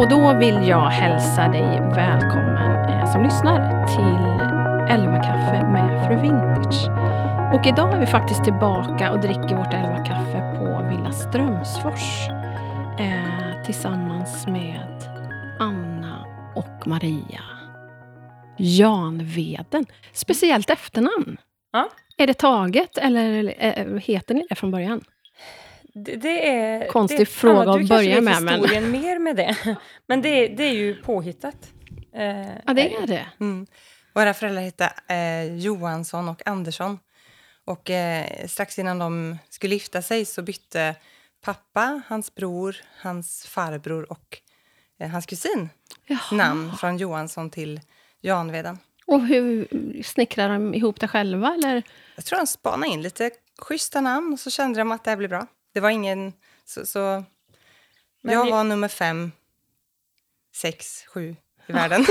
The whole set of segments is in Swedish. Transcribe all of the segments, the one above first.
Och då vill jag hälsa dig välkommen eh, som lyssnar till 11 kaffe med Fru Vintage. Och idag är vi faktiskt tillbaka och dricker vårt 11 kaffe på Villa Strömsfors eh, tillsammans med Anna och Maria. Janveden. Speciellt efternamn. Ja. Är det taget eller eh, heter ni det från början? Det, det är... Konstig det, fråga Anna, att du börja kanske med, vet men- historien mer med det. Men det, det är ju påhittat. Eh, Ja, det är det. Mm. Våra föräldrar hette eh, Johansson och Andersson. Och eh, strax innan de skulle gifta sig så bytte pappa, hans bror, hans farbror och eh, hans kusin Jaha. namn från Johansson till Janveden. Och hur snickrar de ihop det själva? Eller? Jag tror de spanade in lite schyssta namn och så kände de att det här blir bra. Det var ingen... Så, så Men jag vi- var nummer fem, sex, sju i världen.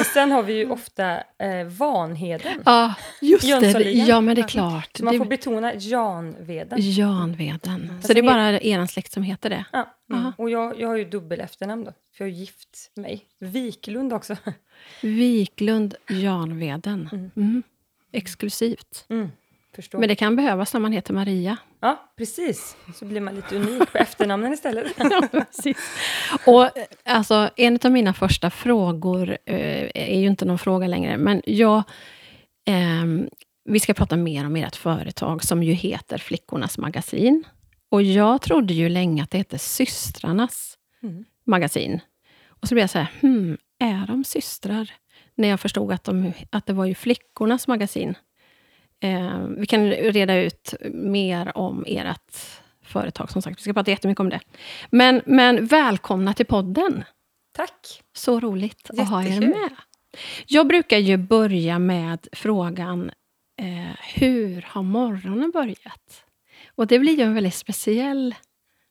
Och sen har vi ju ofta eh, Vanheden. Ja, just det. Ja, men det är klart. Så man Det- får betona Janveden. Janveden. Så Fast det är bara er släkt som heter det? Ja. Aha. Och jag, jag har ju dubbel efternamn då, för jag har gift mig. Wiklund också. Viklund Janveden. Mm. Exklusivt. Förstår. Men det kan behövas när man heter Maria. Ja, precis. Så blir man lite unik på efternamnen istället. Ja, precis. Och eh, alltså, en av mina första frågor eh, är ju inte någon fråga längre, men jag... ehm, vi ska prata mer om ert företag som ju heter Flickornas magasin. Och jag trodde ju länge att det hette Systrarnas Mm. magasin. Och så blev jag så här, hmm, är de systrar? När jag förstod att, de, att det var ju Flickornas magasin. Eh, vi kan reda ut mer om ert företag, som sagt. Vi ska prata jättemycket om det. Men, men välkomna till podden. Tack. Så roligt att ha er Jättekul. med. Jag brukar ju börja med frågan, eh, hur har morgonen börjat? Och det blir ju en väldigt speciell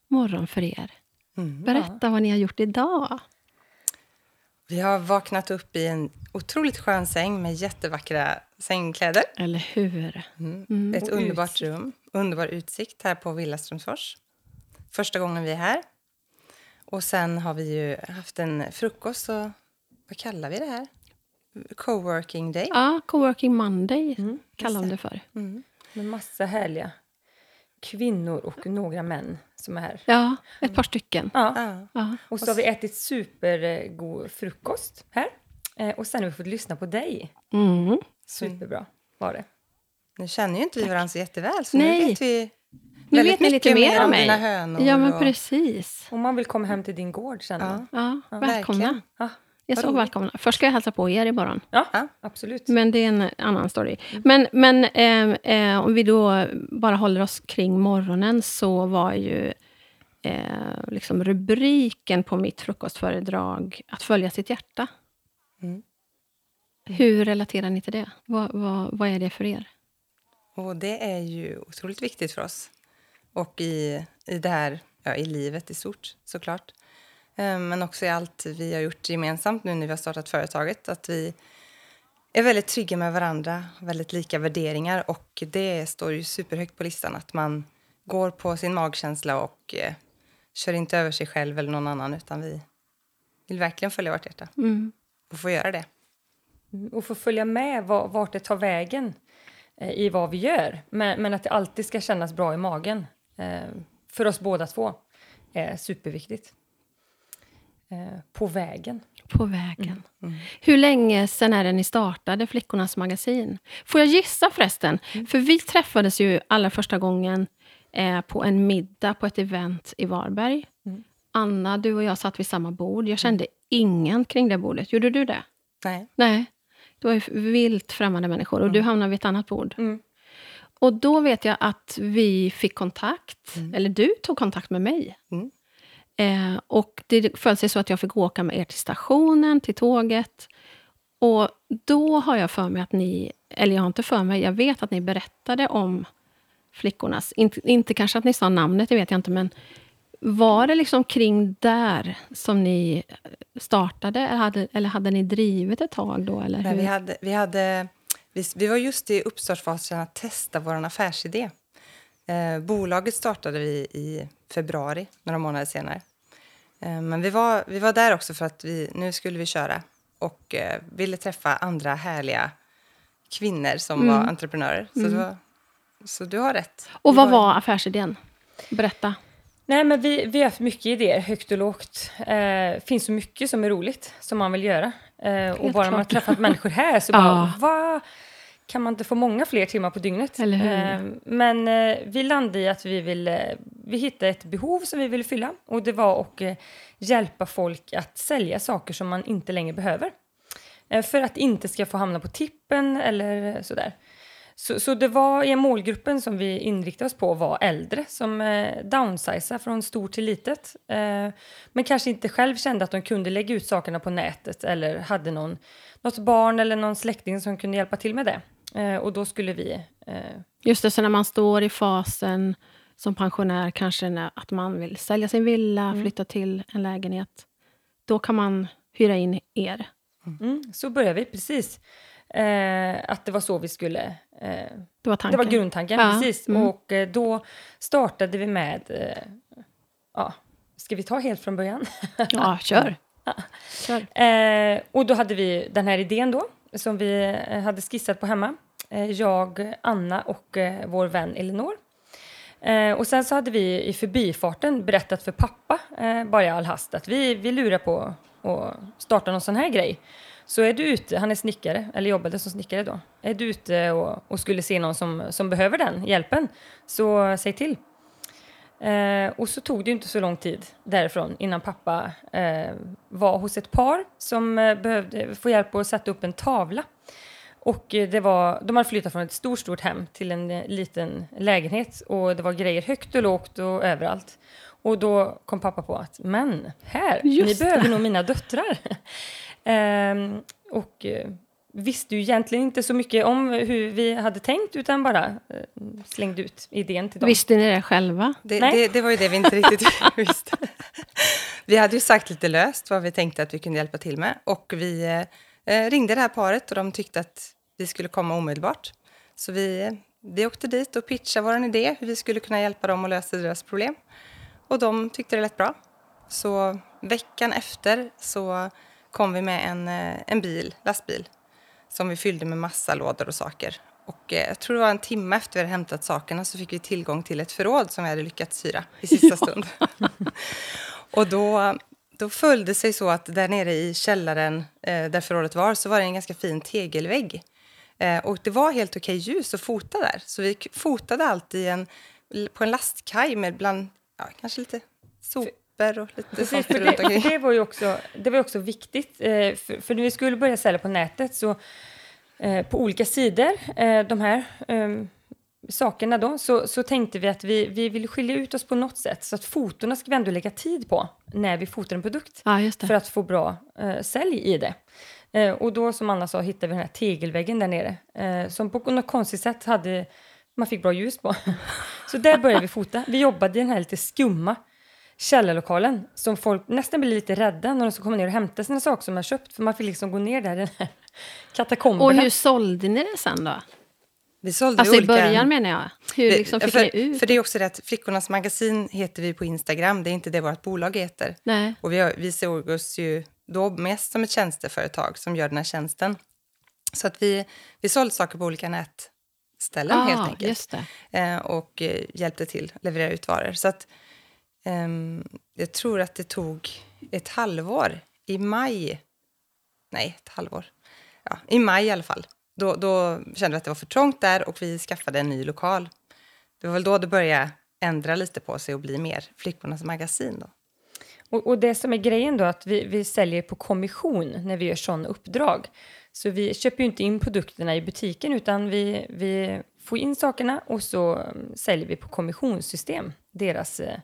morgon för er. Mm. Berätta vad ni har gjort idag. Vi har vaknat upp i en otroligt skön säng med jättevackra sängkläder. Eller hur? Mm. Mm. Ett underbart utsikt. rum. Underbar utsikt här på Villa Strömsfors. Första gången vi är här. Och sen har vi ju haft en frukost och vad kallar vi det här? Coworking day. Ja, Coworking Monday Mm, kallar de det för. Mm. Med massa härliga kvinnor och några män som är här. Ja, ett par stycken. Ja. Ja. Ja. Och så har vi ätit supergod frukost här. Eh, Och sen har vi fått lyssna på dig. Mm. Superbra var det. Nu känner ju inte vi varandra så jätteväl, så Nej. nu vet vi Nu väldigt vet ni lite mycket mer om dina mig. hönor. Ja, men och- Om man vill komma hem till din gård sen. Ja. Ja, Ja, välkomna. ja, Jag så välkomna. Först ska jag hälsa på er imorgon. ja Ja. absolut. Men det är en annan story. Men, men eh, eh, om vi då bara håller oss kring morgonen så var ju eh, liksom rubriken på mitt frukostföredrag att följa sitt hjärta. Mm. Hur relaterar ni till det? Vad, vad, vad är det för er? Och det är ju otroligt viktigt för oss. Och i, i det här, ja, i livet i stort såklart. Eh, Men också i allt vi har gjort gemensamt nu när vi har startat företaget. Att vi är väldigt trygga med varandra, väldigt lika värderingar. Och det står ju superhögt på listan att man går på sin magkänsla och eh, kör inte över sig själv eller någon annan. Utan vi vill verkligen följa vårt hjärta Mm. och få göra det. Mm, Och få följa med va- vart det tar vägen eh, i vad vi gör. Men, men att det alltid ska kännas bra i magen. Eh, för oss båda två. är superviktigt. Eh, på vägen. På vägen. Mm. Hur länge sen är det ni startade Flickornas magasin? Får jag gissa förresten? För vi träffades ju allra första gången eh, på en middag på ett event i Varberg. Mm. Anna, du och jag satt vid samma bord. Jag kände ingen kring det bordet. Gjorde du det? Nej. Nej. Det var ju vilt främmande människor och du hamnade vid ett annat bord. Mm. Och då vet jag att vi fick kontakt, Mm. eller du tog kontakt med mig. Mm. Eh, och det föll sig så att jag fick åka med er till stationen, till tåget. Och då har jag för mig att ni, eller jag har inte för mig, jag vet att ni berättade om flickornas, inte, inte kanske att ni sa namnet, det vet jag inte, men var det liksom kring där som ni startade, eller hade, eller hade ni drivit ett tag då? Eller Nej, hur? vi, hade, vi, hade, vi, vi var just i uppstartsfasen att testa vår affärsidé. Eh, bolaget startade vi i februari, några månader senare. Eh, men vi var, vi var där också för att vi, nu skulle vi köra och eh, ville träffa andra härliga kvinnor som Mm. var entreprenörer. Så, det var, så du har rätt. Och Vi vad var affärsidén? Berätta. Nej, men vi, vi har haft mycket idéer, högt och lågt. Eh, finns så mycket som är roligt, som man vill göra. Eh, och bara man har klart. träffat människor här så bara, va? Kan man inte få många fler timmar på dygnet? Eh, men eh, vi landade i att vi vill, eh, vi hittade ett behov som vi ville fylla. Och det var att eh, hjälpa folk att sälja saker som man inte längre behöver. Eh, för att inte ska få hamna på tippen eller sådär. Så, så det var i målgruppen som vi inriktade oss på var äldre som eh, downsizar från stort till litet. Eh, men kanske inte själv kände att de kunde lägga ut sakerna på nätet eller hade någon, något barn eller någon släkting som kunde hjälpa till med det. Eh, och då skulle vi... Eh, Just det, så när man står i fasen som pensionär, kanske när, att man vill sälja sin villa, Mm. flytta till en lägenhet. Då kan man hyra in er. mm, så började vi precis. Eh, att det var så vi skulle... Eh, Det var. Det var grundtanken, Ja, precis. mm. Och eh, då startade vi med... Eh, ja, ska vi ta helt från början? Ja, kör. kör. Eh, och då hade vi den här idén då, som vi eh, hade skissat på hemma. Jag, Anna och vår vän Elinor. Och sen så hade vi i förbifarten berättat för pappa, bara i all hast, att vi, vi lurar på att starta någon sån här grej. Så är du ute, han är snickare, eller jobbade som snickare då. Är du ute och, och skulle se någon som, som behöver den hjälpen, så säg till. Eh, och så tog det inte så lång tid därifrån innan pappa eh, var hos ett par som eh, behövde få hjälp att sätta upp en tavla. Och eh, det var, de hade flyttat från ett stort, stort hem till en eh, liten lägenhet och det var grejer högt och lågt och överallt. Och då kom pappa på att, men här, Just ni det. behöver nog mina döttrar. Ehm, och eh, visste ju egentligen inte så mycket om hur vi hade tänkt utan bara eh, slängde ut idén till dem. Visste ni det själva? Det, Nej. det, det var ju det vi inte riktigt visste. Vi hade ju sagt lite löst vad vi tänkte att vi kunde hjälpa till med. Och vi eh, ringde det här paret och de tyckte att vi skulle komma omedelbart. Så vi, eh, vi åkte dit och pitchade vår idé, hur vi skulle kunna hjälpa dem att lösa deras problem. Och de tyckte det lät bra. Så veckan efter så kom vi med en, eh, en bil, lastbil som vi fyllde med massa lådor och saker. Och eh, jag tror det var en timme efter vi hade hämtat sakerna så fick vi tillgång till ett förråd som vi hade lyckats hyra i sista stund. och då, då följde sig så att där nere i källaren eh, där förrådet var så var det en ganska fin tegelvägg. Eh, och det var helt okej ljus att fota där. Så vi fotade allt i en, på en lastkaj med bland, ja, kanske lite sopor och lite Precis, sånt runt det, omkring. det var ju också, det var också viktigt. Eh, för, för när vi skulle börja sälja på nätet så eh, på olika sidor, eh, de här eh, sakerna då, så, så tänkte vi att vi, vi vill skilja ut oss på något sätt. Så att fotona ska vi ändå lägga tid på när vi fotar en produkt Ja, just det. för att få bra eh, sälj i det. Eh, och då som Anna sa hittade vi den här tegelväggen där nere eh, som på något konstigt sätt hade man fick bra ljus på. Så där började vi fota. Vi jobbade i den här lite skumma källarlokalen som folk nästan blir lite rädda när de ska komma ner och hämta sina saker som de har köpt för man fick liksom gå ner där i den här katakomberna. Och hur sålde ni det sen då? Vi sålde Alltså i olika... början menar jag. Hur Det- liksom fick för, ni ut? För det är också det att Flickornas magasin heter vi på Instagram. Det är inte det vårt bolag heter. Nej. Och vi, har, vi såg oss ju då mest som ett tjänsteföretag som gör den här tjänsten. Så att vi, vi sålde saker på olika nätställen helt enkelt. Ah, Just det. Eh, och eh, hjälpte till att leverera ut varor. Så att, Ehm, jag tror att det tog ett halvår. I maj... Nej, ett halvår. Ja, I maj i alla fall. Då, då kände vi att det var för trångt där och vi skaffade en ny lokal. Det var väl då det började ändra lite på sig och bli mer Flickornas magasin. Då. Och, och det som är grejen då att vi, vi säljer på kommission när vi gör sådana uppdrag. Så vi köper ju inte in produkterna i butiken utan vi, vi får in sakerna och så mm, säljer vi på kommissionssystem, deras eh,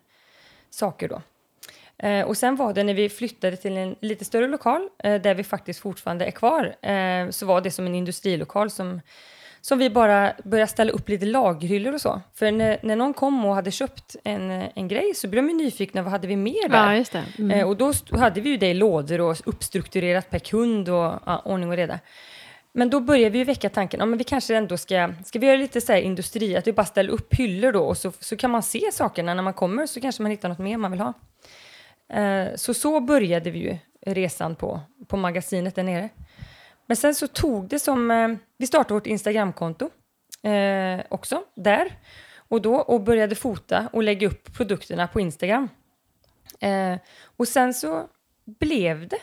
saker då. Eh, och sen var det när vi flyttade till en lite större lokal eh, där vi faktiskt fortfarande är kvar eh, så var det som en industrilokal som som vi bara började ställa upp lite laghyllor och så. För när, när någon kom och hade köpt en, en grej så blev de nyfikna, vad hade vi mer där? Ja. Mm. Eh, och då hade vi ju det i lådor och uppstrukturerat per kund och ja, ordning och reda. Men då började vi ju väcka tanken, ja, men vi kanske ändå ska, ska vi göra lite så här industri, att vi bara ställer upp hyllor då och så, så kan man se sakerna när man kommer så kanske man hittar något mer man vill ha. Eh, så så började vi ju resan på, på magasinet där nere. Men sen så tog det som... Eh, vi startade vårt Instagramkonto eh, också där och då och började fota och lägga upp produkterna på Instagram. Eh, och sen så blev det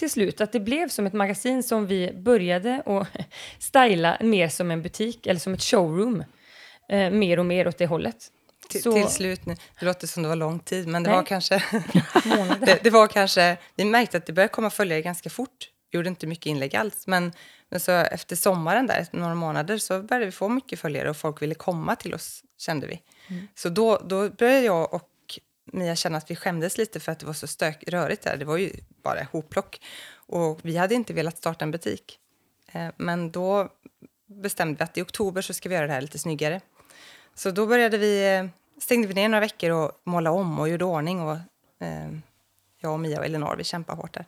till slut att det blev som ett magasin som vi började att styla mer som en butik eller som ett showroom. Eh, mer och mer åt det hållet. Till, till slut, nu- det låter som det var lång tid, men det Nej. var kanske... Det, det var kanske... Vi märkte att det började komma följare ganska fort. Vi gjorde inte mycket inlägg alls, men, men så efter sommaren där, några månader, så började vi få mycket följare och folk ville komma till oss, kände vi. Så då, då började jag och Mia känna att vi skämdes lite för att det var så stök, rörigt där. Det var ju bara hopplock. Och vi hade inte velat starta en butik. Eh, men då bestämde vi att i oktober så ska vi göra det här lite snyggare. Så då började vi, eh, stängde vi ner några veckor och måla om och gjorde ordning. Och, eh, jag och Mia och Elinor, vi kämpade hårt där.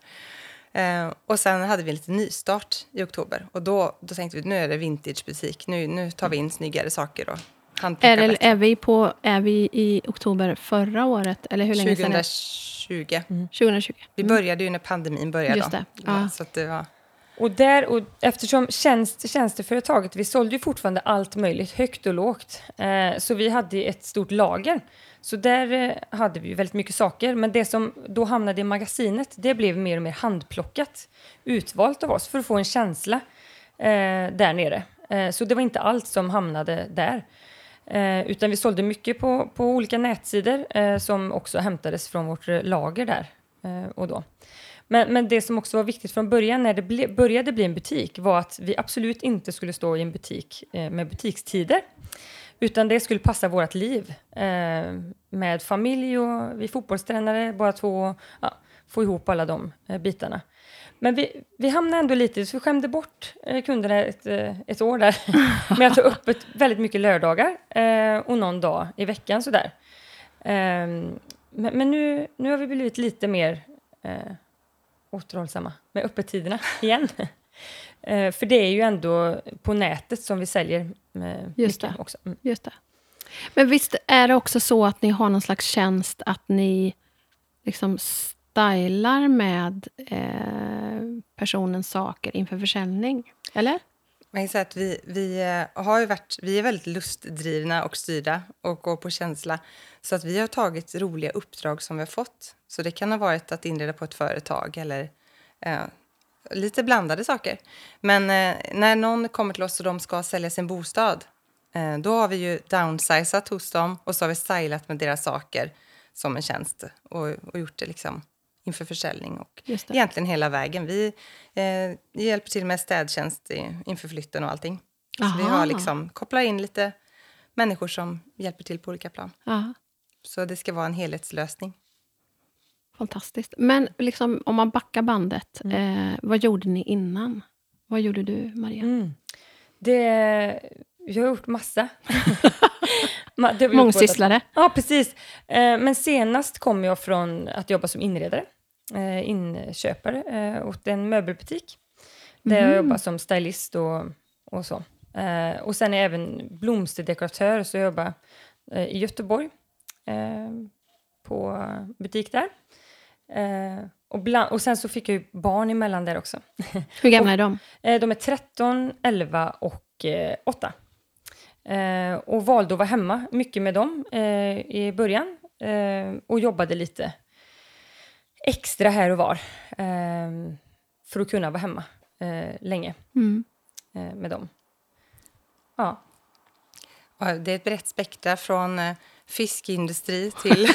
Eh, och sen hade vi en liten nystart i oktober. Och då, då tänkte vi nu är det vintagebutik. Nu, nu tar vi in snyggare saker och är, handplockar det, är, vi på, är vi i oktober förra året? Eller hur länge sedan? är det? 2020. 2020. Vi började ju när pandemin började. Just det, ja. Så att det var... Och, där, och eftersom tjänst, tjänsteföretaget, vi sålde ju fortfarande allt möjligt, högt och lågt. Eh, så vi hade ett stort lager. Så där eh, hade vi väldigt mycket saker. Men det som då hamnade i magasinet, det blev mer och mer handplockat. Utvalt av oss för att få en känsla eh, där nere. Eh, så det var inte allt som hamnade där. Eh, utan vi sålde mycket på, på olika nätsidor eh, som också hämtades från vårt eh, lager där eh, och då. Men, men det som också var viktigt från början när det ble, började bli en butik var att vi absolut inte skulle stå i en butik eh, med butikstider. Utan det skulle passa vårt liv eh, med familj och vi fotbollstränare bara två. Ja, få ihop alla de eh, bitarna. Men vi, vi hamnade ändå lite, så vi skämde bort eh, kunderna ett, eh, ett år där med att ha öppet väldigt mycket lördagar eh, och någon dag i veckan sådär. Ehm, men men nu, nu har vi blivit lite mer eh, återhållsamma med öppettiderna igen. eh, för det är ju ändå på nätet som vi säljer eh, Just mycket det. också. Mm. Just det. Men visst är det också så att ni har någon slags tjänst att ni liksom stylar med eh, personens saker inför försäljning? Eller? Man kan säga att vi, vi, eh, har ju varit, vi är väldigt lustdrivna och styrda och går på känsla. Så att vi har tagit roliga uppdrag som vi har fått. Så det kan ha varit att inreda på ett företag eller eh, lite blandade saker. Men eh, när någon kommer till oss och de ska sälja sin bostad eh, då har vi ju downsizat hos dem och så har vi stylat med deras saker som en tjänst och, och gjort det liksom inför försäljning och egentligen hela vägen. Vi eh, hjälper till med städtjänst i, inför flytten och allting. Så vi Aha. har liksom kopplat in lite människor som hjälper till på olika plan. Ja, Så det ska vara en helhetslösning. fantastiskt. Men liksom, om man backar bandet, eh, vad gjorde ni innan? Vad gjorde du, Maria? Mm. Det, jag har gjort massa. Mångsysslare. Ja, precis. Eh, men senast kom jag från att jobba som inredare, eh, inköpare eh, åt en möbelbutik. Där jag Mhm. jobbar som stylist och, och så. Och sen är jag även blomsterdekoratör, så jag jobbar i Göteborg på butik där. Och, bland, och sen så fick jag ju barn emellan där också. Hur gamla är de? De är 13, 11 och eh, 8. Eh, och valde att vara hemma mycket med dem eh, i början eh, och jobbade lite extra här och var eh, för att kunna vara hemma eh, länge Mm. eh, med dem. Ja. Det är ett brett spektra från fiskindustri till,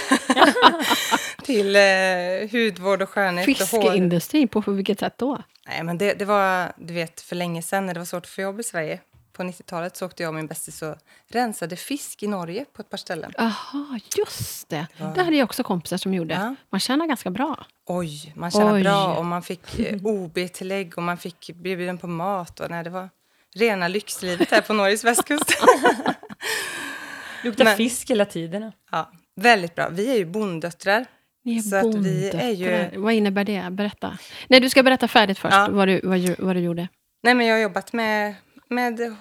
till eh, hudvård och skönhet. Och hår. På vilket sätt då? Nej, men det, det var du vet, för länge sedan när det var svårt att få jobb i Sverige. På 90-talet så åkte jag och min bästis och rensade fisk i Norge på ett par ställen. Aha, just det. Ja. Det hade jag också kompisar som gjorde. Ja. Man tjänar ganska bra. Oj, man tjänade Oj. bra och man fick eh, OB-tillägg och man fick bjuden på mat. Och, nej, det var rena lyxlivet här på Norges västkust. Luktar Men- fisk hela tiden. ja, väldigt bra. Vi är ju bonddöttrar. Ni är Så är ju-. Vad innebär det? Berätta. Nej, du ska berätta färdigt först Ja. vad, du, vad, vad du gjorde. Nej, men jag har jobbat med, med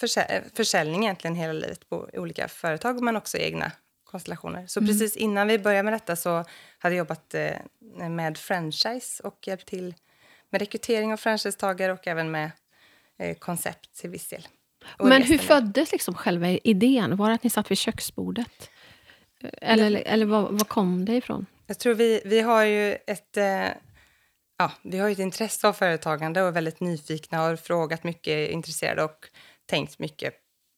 försä- försäljning egentligen hela livet på olika företag men också egna konstellationer. Så precis innan vi började med detta så hade jag jobbat eh, med franchise och hjälpt till med rekrytering av franchisetagare och även med eh, koncept till viss del. Och Men hur föddes liksom själva idén? Var det att ni satt vid köksbordet? Eller, eller var, var kom det ifrån? Jag tror vi, vi har ju ett... Ja, vi har ju ett intresse av företagande och är väldigt nyfikna och har frågat mycket, intresserade och tänkt mycket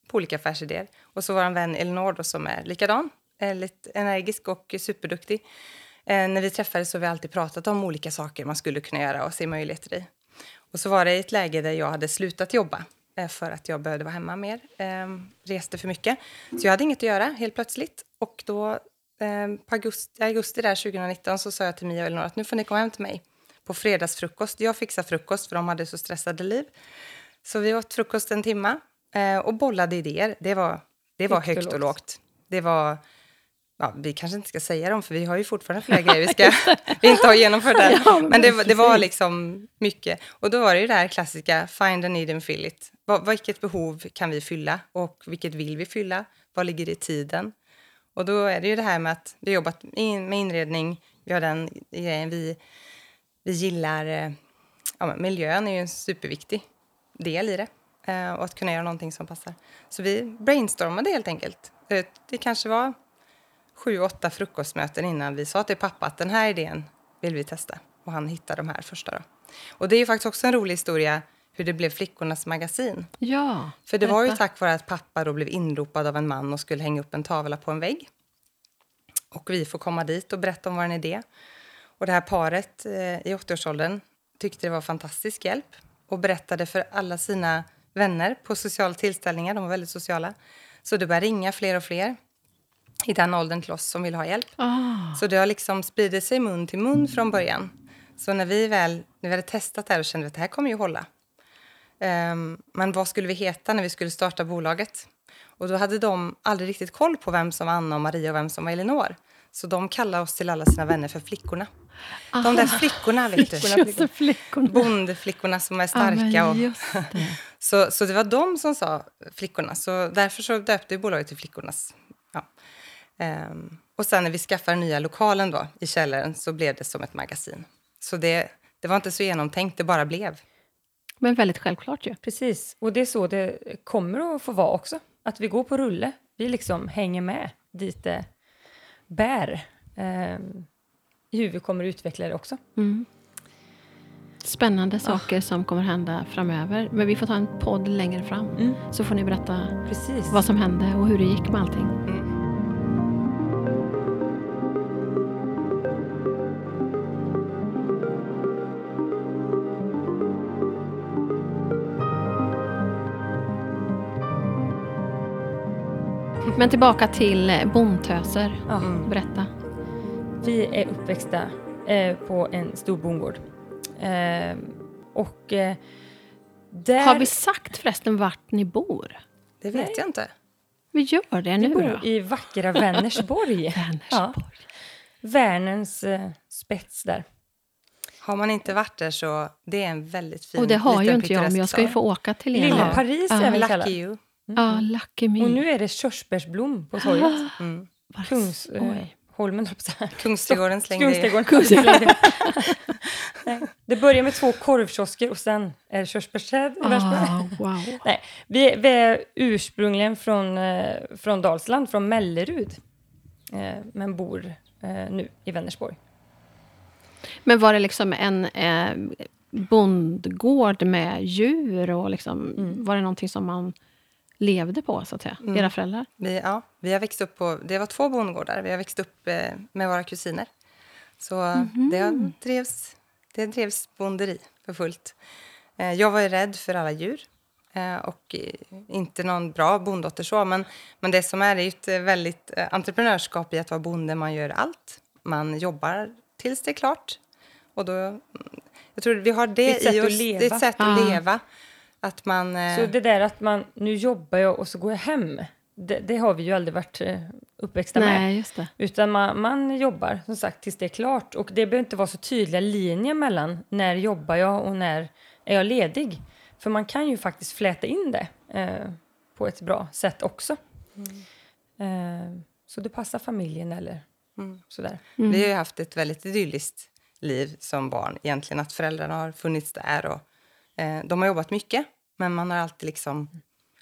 på olika affärsidéer. Och så vår vän Elinor då, som är likadan, är lite energisk och superduktig. Eh, när vi träffades så har vi alltid pratat om olika saker man skulle kunna göra och se möjligheter i. Och så var det i ett läge där jag hade slutat jobba eh, för att jag behövde vara hemma mer, eh, reste för mycket. Så jag hade inget att göra helt plötsligt. Och då eh, på augusti, augusti där 2019 så sa jag till Mia och Elinor att nu får ni komma hem till mig på fredagsfrukost. Jag fixar frukost för de hade så stressade liv. Så vi åt frukost en timma eh, och bollade idéer. Det var, det var Högt och högt och lågt. Det var... Ja, vi kanske inte ska säga dem, för vi har ju fortfarande flera grejer vi, ska, vi inte har genomfört än. Ja, men men det, det var liksom mycket. Och då var det ju det här klassiska, find a need and fill it. Vad, vilket behov kan vi fylla och vilket vill vi fylla? Vad ligger i tiden? Och då är det ju det här med att vi jobbat in- med inredning, vi har den grejen, vi, vi gillar... eh, Ja, miljön är ju en superviktig del i det. eh, Och att kunna göra någonting som passar. Så vi brainstormade helt enkelt. Eh, Det kanske var sju, åtta frukostmöten innan vi sa till pappa att den här idén vill vi testa. Och han hittade de här första. Då. Och det är ju faktiskt också en rolig historia hur det blev Flickornas magasin. Ja, För det var ju tack vare att pappa då blev inropad av en man och skulle hänga upp en tavla på en vägg. Och vi får komma dit och berätta om vår idé. Och det här paret eh, i 80-årsåldern tyckte det var fantastisk hjälp och berättade för alla sina vänner på sociala tillställningar. De var väldigt sociala. Så det började ringa fler och fler i den åldern till oss som vill ha hjälp. Ah, Så det har liksom spridit sig mun till mun från början. Så när vi väl när vi hade testat det här och kände att det här kommer ju hålla. Ehm, men vad skulle vi heta när vi skulle starta bolaget? Och då hade de aldrig riktigt koll på vem som var Anna och Maria och vem som var Elinor. Så de kallade oss till alla sina vänner för flickorna. De där flickorna, vet du. just det, flickorna. Bondflickorna som är Ja, starka. men och, just det. så, så det var de som sa flickorna. Så därför så döpte vi bolaget till Flickornas. Ja. Ehm, och sen när vi skaffade nya lokalen då, i källaren så blev det som ett magasin. Så det, det var inte så genomtänkt, det bara blev. Men väldigt självklart ju. Precis, och det är så det kommer att få vara också. Att vi går på rulle, vi liksom hänger med dit det bär. I hur vi kommer att utveckla det också. Mm. Spännande saker som kommer hända framöver. Men vi får ta en podd längre fram. Så får ni berätta Precis. vad som hände och hur det gick med allting. Men tillbaka till bondtöser. Ja. Berätta. Vi är uppväxta eh, på en stor bondgård. Eh, och eh, där... Har vi sagt förresten vart ni bor? Det vet Nej. jag inte. Vi gör det vi nu bor då. i vackra Vänersborg. Ja, Vänersborg. Värnens eh, spets där. Har man inte varit där så det är en väldigt fin Och det har ju inte jag, men jag ska ju få åka till er. Lilla. Paris Ja. är väl stad. kallad. Lucky you. Ja, lucky me. Och nu är det körsbärsblom på torget. Mm. Var det Kungs... Eh, Oj. Holmen, höll jag. Kungsträdgården slängde. Kungsträdgården. Nej, det börjar med två korvkiosker och sen är det körsbärsträd i. Ah, wow. Nej, vi, vi är ursprungligen från, eh, från Dalsland, från Mellerud. Eh, men bor eh, nu i Vänersborg. Men var det liksom en eh, bondgård med djur? och liksom, Mm. Var det någonting som man levde på, så att säga? Era föräldrar? Vi, ja, vi har växt upp på, det var två bondgårdar. Vi har växt upp eh, med våra kusiner. Så Mhm. det, drevs, det drevs bonderi för fullt. Eh, jag var ju rädd för alla djur. Eh, och eh, inte någon bra bonddotter så, men, men det som är det är ett eh, väldigt eh, entreprenörskap i att vara bonde. Man gör allt. Man jobbar tills det är klart. Och då, mm, jag tror vi har det, Det i oss. Det är ett sätt att Ah. leva. Att man... eh, Så det där att man, nu jobbar jag och så går jag hem. Det, det har vi ju aldrig varit eh, uppväxta med. Nej, just det. Utan man, man jobbar som sagt tills det är klart. Och det behöver inte vara så tydliga linjer mellan när jobbar jag och när är jag ledig. För man kan ju faktiskt fläta in det eh, på ett bra sätt också. Eh, så det passar familjen eller Mm. sådär. Mm. Vi har ju haft ett väldigt idylliskt liv som barn. Egentligen att föräldrarna har funnits där. Och, eh, de har jobbat mycket, men man har alltid liksom,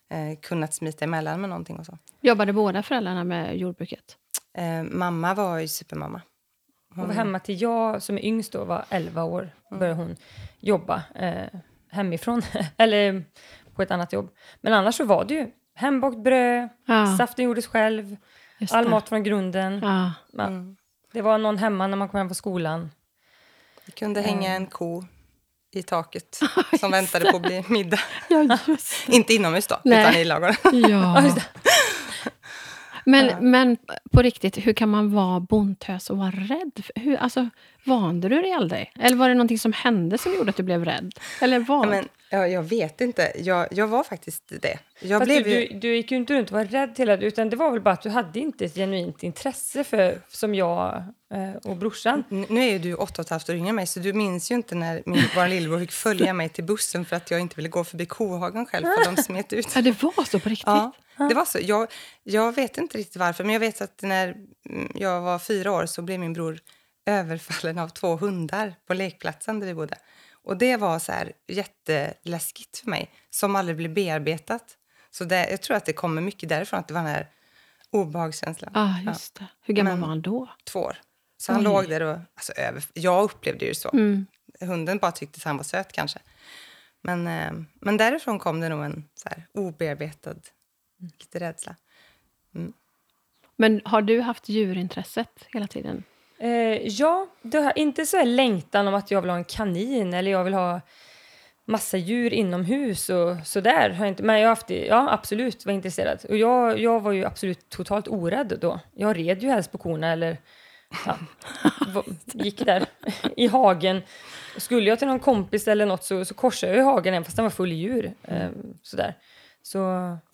eh, kunnat smita emellan med någonting. Och så. Jobbade båda föräldrarna med jordbruket? Eh, mamma var ju supermamma. Hon var hemma till jag som är yngst då var 11 år. började hon jobba eh, hemifrån. eller på ett annat jobb. Men annars så var det ju hembakt bröd, Ja, saften gjordes själv, just all det. mat från grunden. Ja. Ja. Mm. Det var någon hemma när man kom hem från skolan. Vi kunde hänga en ko i taket som väntade på att bli middag. ja, Inte inomhus då, Nej. utan i ladugården. Ja. Men, men på riktigt, hur kan man vara bondtös och vara rädd? Hur, alltså, vande du dig aldrig? Eller var det någonting som hände som gjorde att du blev rädd? Eller vad? Ja, men, ja, jag vet inte. Jag, jag var faktiskt det. Jag Fast blev du, ju... du, du gick ju inte runt och var rädd hela utan det var väl bara att du hade inte ett genuint intresse för, som jag eh, och brorsan. N- Nu är ju du åtta och ett halvt år yngre än mig, så du minns ju inte när min vår lillebror fick följa mig till bussen för att jag inte ville gå förbi kohagen själv, för de smet ut. ja, det var så på riktigt? Ja, det var så. Jag, jag vet inte riktigt varför, men jag vet att när mm, jag var fyra år så blev min bror överfallen av två hundar på lekplatsen där vi bodde. Och det var så här jätteläskigt för mig, som aldrig blev bearbetat. Så det, jag tror att det kommer mycket därifrån, att det var den här obehagskänslan. Ja, just det. Hur gammal Men- var han då? Två år. Så han Oj. låg där och... Alltså, över, jag upplevde ju så. Mm. Hunden bara tyckte att han var söt kanske. Men, eh, men därifrån kom det nog en så här, obearbetad lite rädsla. Men har du haft djurintresset hela tiden? Eh, ja, det har inte så här längtan om att jag vill ha en kanin eller jag vill ha massa djur inomhus och sådär. Har jag inte, men jag har haft det, ja absolut var intresserad. Och jag, jag var ju absolut totalt orädd då. Jag red ju helst på korna eller ja, gick där i hagen. Skulle jag till någon kompis eller något så, så korsade jag i hagen även fast den var full i djur. Eh, sådär. Så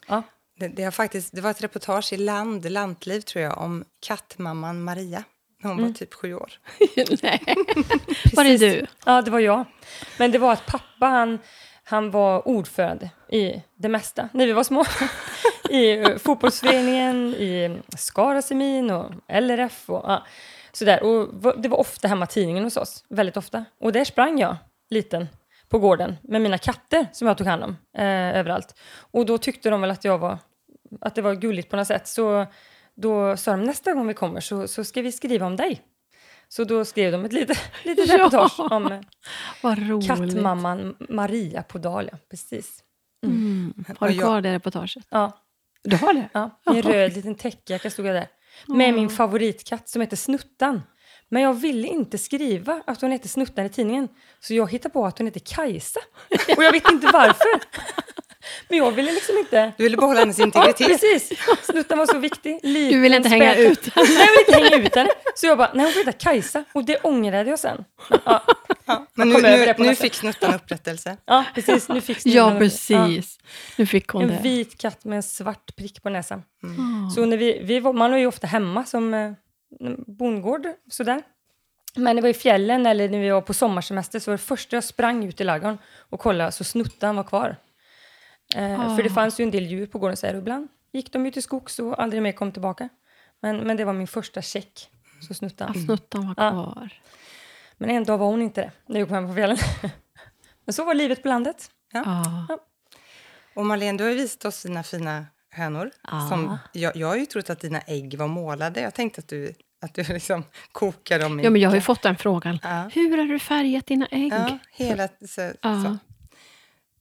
ja, Det, det, har faktiskt, det var ett reportage i Land, Lantliv tror jag, om kattmamman Maria. När hon var typ sju år. Nej. Var det du? Ja, det var jag. Men det var att pappa, han, han var ordförande i det mesta när vi var små. I eh, fotbollsföreningen, i Skarasemin och LRF och ja, sådär. Och det var ofta hemma tidningen hos oss, väldigt ofta. Och där sprang jag, liten, på gården med mina katter som jag tog hand om eh, överallt. Och då tyckte de väl att jag var, att det var gulligt på något sätt. Så då sa de nästa gång vi kommer så, så ska vi skriva om dig. Så då skrev de ett litet, litet Ja. reportage om kattmamman Maria på Dahlia. Precis. Mm. Har du jag- kvar det reportaget? Ja, Du har det? ja. I en röd liten täckjacka stod jag där. Med min favoritkatt som heter Snuttan. Men jag ville inte skriva att hon heter Snuttan i tidningen. Så jag hittade på att hon heter Kajsa. Och jag vet inte varför. Men jag ville liksom inte... Du ville behålla hennes Ja, integritet. precis. Snuttan var så viktig. Liten, Du vill inte hänga ut Nej, jag vill inte hänga ut henne. Så jag bara, nej hon får heta Kajsa. Och det ångrade jag sen. Ja, Ja, men nu, nu, nu fick snuttan upprättelse. ja precis. Nu fick Ja, precis. Nu fick Ja, hon en det. vit katt med en svart prick på näsan. Ah. Så när vi, vi var, man var ju ofta hemma som eh, bondgård. Sådär. Men det var i fjällen eller när vi var på sommarsemester så var det första jag sprang ut i ladugården och kollade så snuttan var kvar. Eh, För det Ah. fanns ju en del djur på gården så här, ibland gick de ut i skogs och aldrig mer kom tillbaka. Men, men det var min första check. Så snuttan. Att snuttan var Ja. kvar. Men en dag var hon inte det när jag kom hem på fjällen. men så var livet på landet. Ja. Och Marlene, du har ju visat oss dina fina hönor. Ja. Som, jag, jag har ju trott att dina ägg var målade. Jag tänkte att du, att du liksom kokar dem i... ja, men jag har ju fått den frågan. Ja. Hur har du färgat dina ägg? Ja, hela... Så, Ja. så.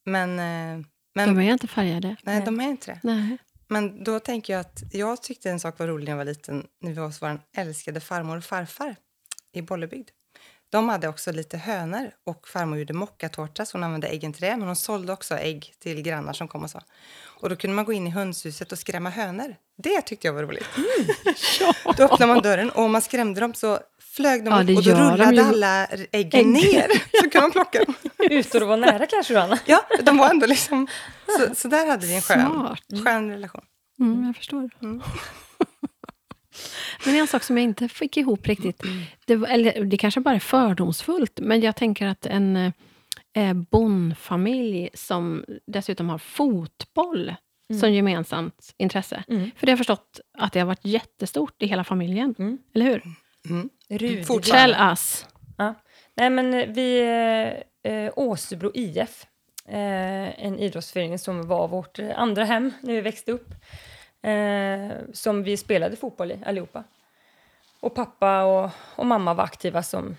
Men, eh, men De är inte färgade. nej, de är inte det. Nej. Men då tänker jag att jag tyckte en sak var rolig när jag var liten, när vi var hos vår älskade farmor och farfar i Bollebygd. De hade också lite hönor och farmor gjorde mockatårta så hon använde äggen till det. Men hon sålde också ägg till grannar som kom och så. Och då kunde man gå in i hönshuset och skrämma hönor. Det tyckte jag var roligt. Då öppnade man dörren och om man skrämde dem så flög de Ja, upp och då rullade ju. alla äggen Ägg. ner. Så kunde man plocka dem. Utan att vara nära kanske, Johanna. Ja, de var ändå liksom... Så, så där hade vi en skön, skön relation. Mm, jag förstår. Mm. Men en sak som jag inte fick ihop riktigt, det, var, eller det kanske bara är fördomsfullt, men jag tänker att en eh, bondfamilj som dessutom har fotboll som gemensamt intresse. Mm. För det har jag förstått att det har varit jättestort i hela familjen. Mm. Eller hur? Mm. Tell us. Nej, men eh, vi... Eh, eh, Åsebro IF, eh, en idrottsförening som var vårt eh, andra hem när vi växte upp. Eh, som vi spelade fotboll i allihopa. Och pappa och, och mamma var aktiva som,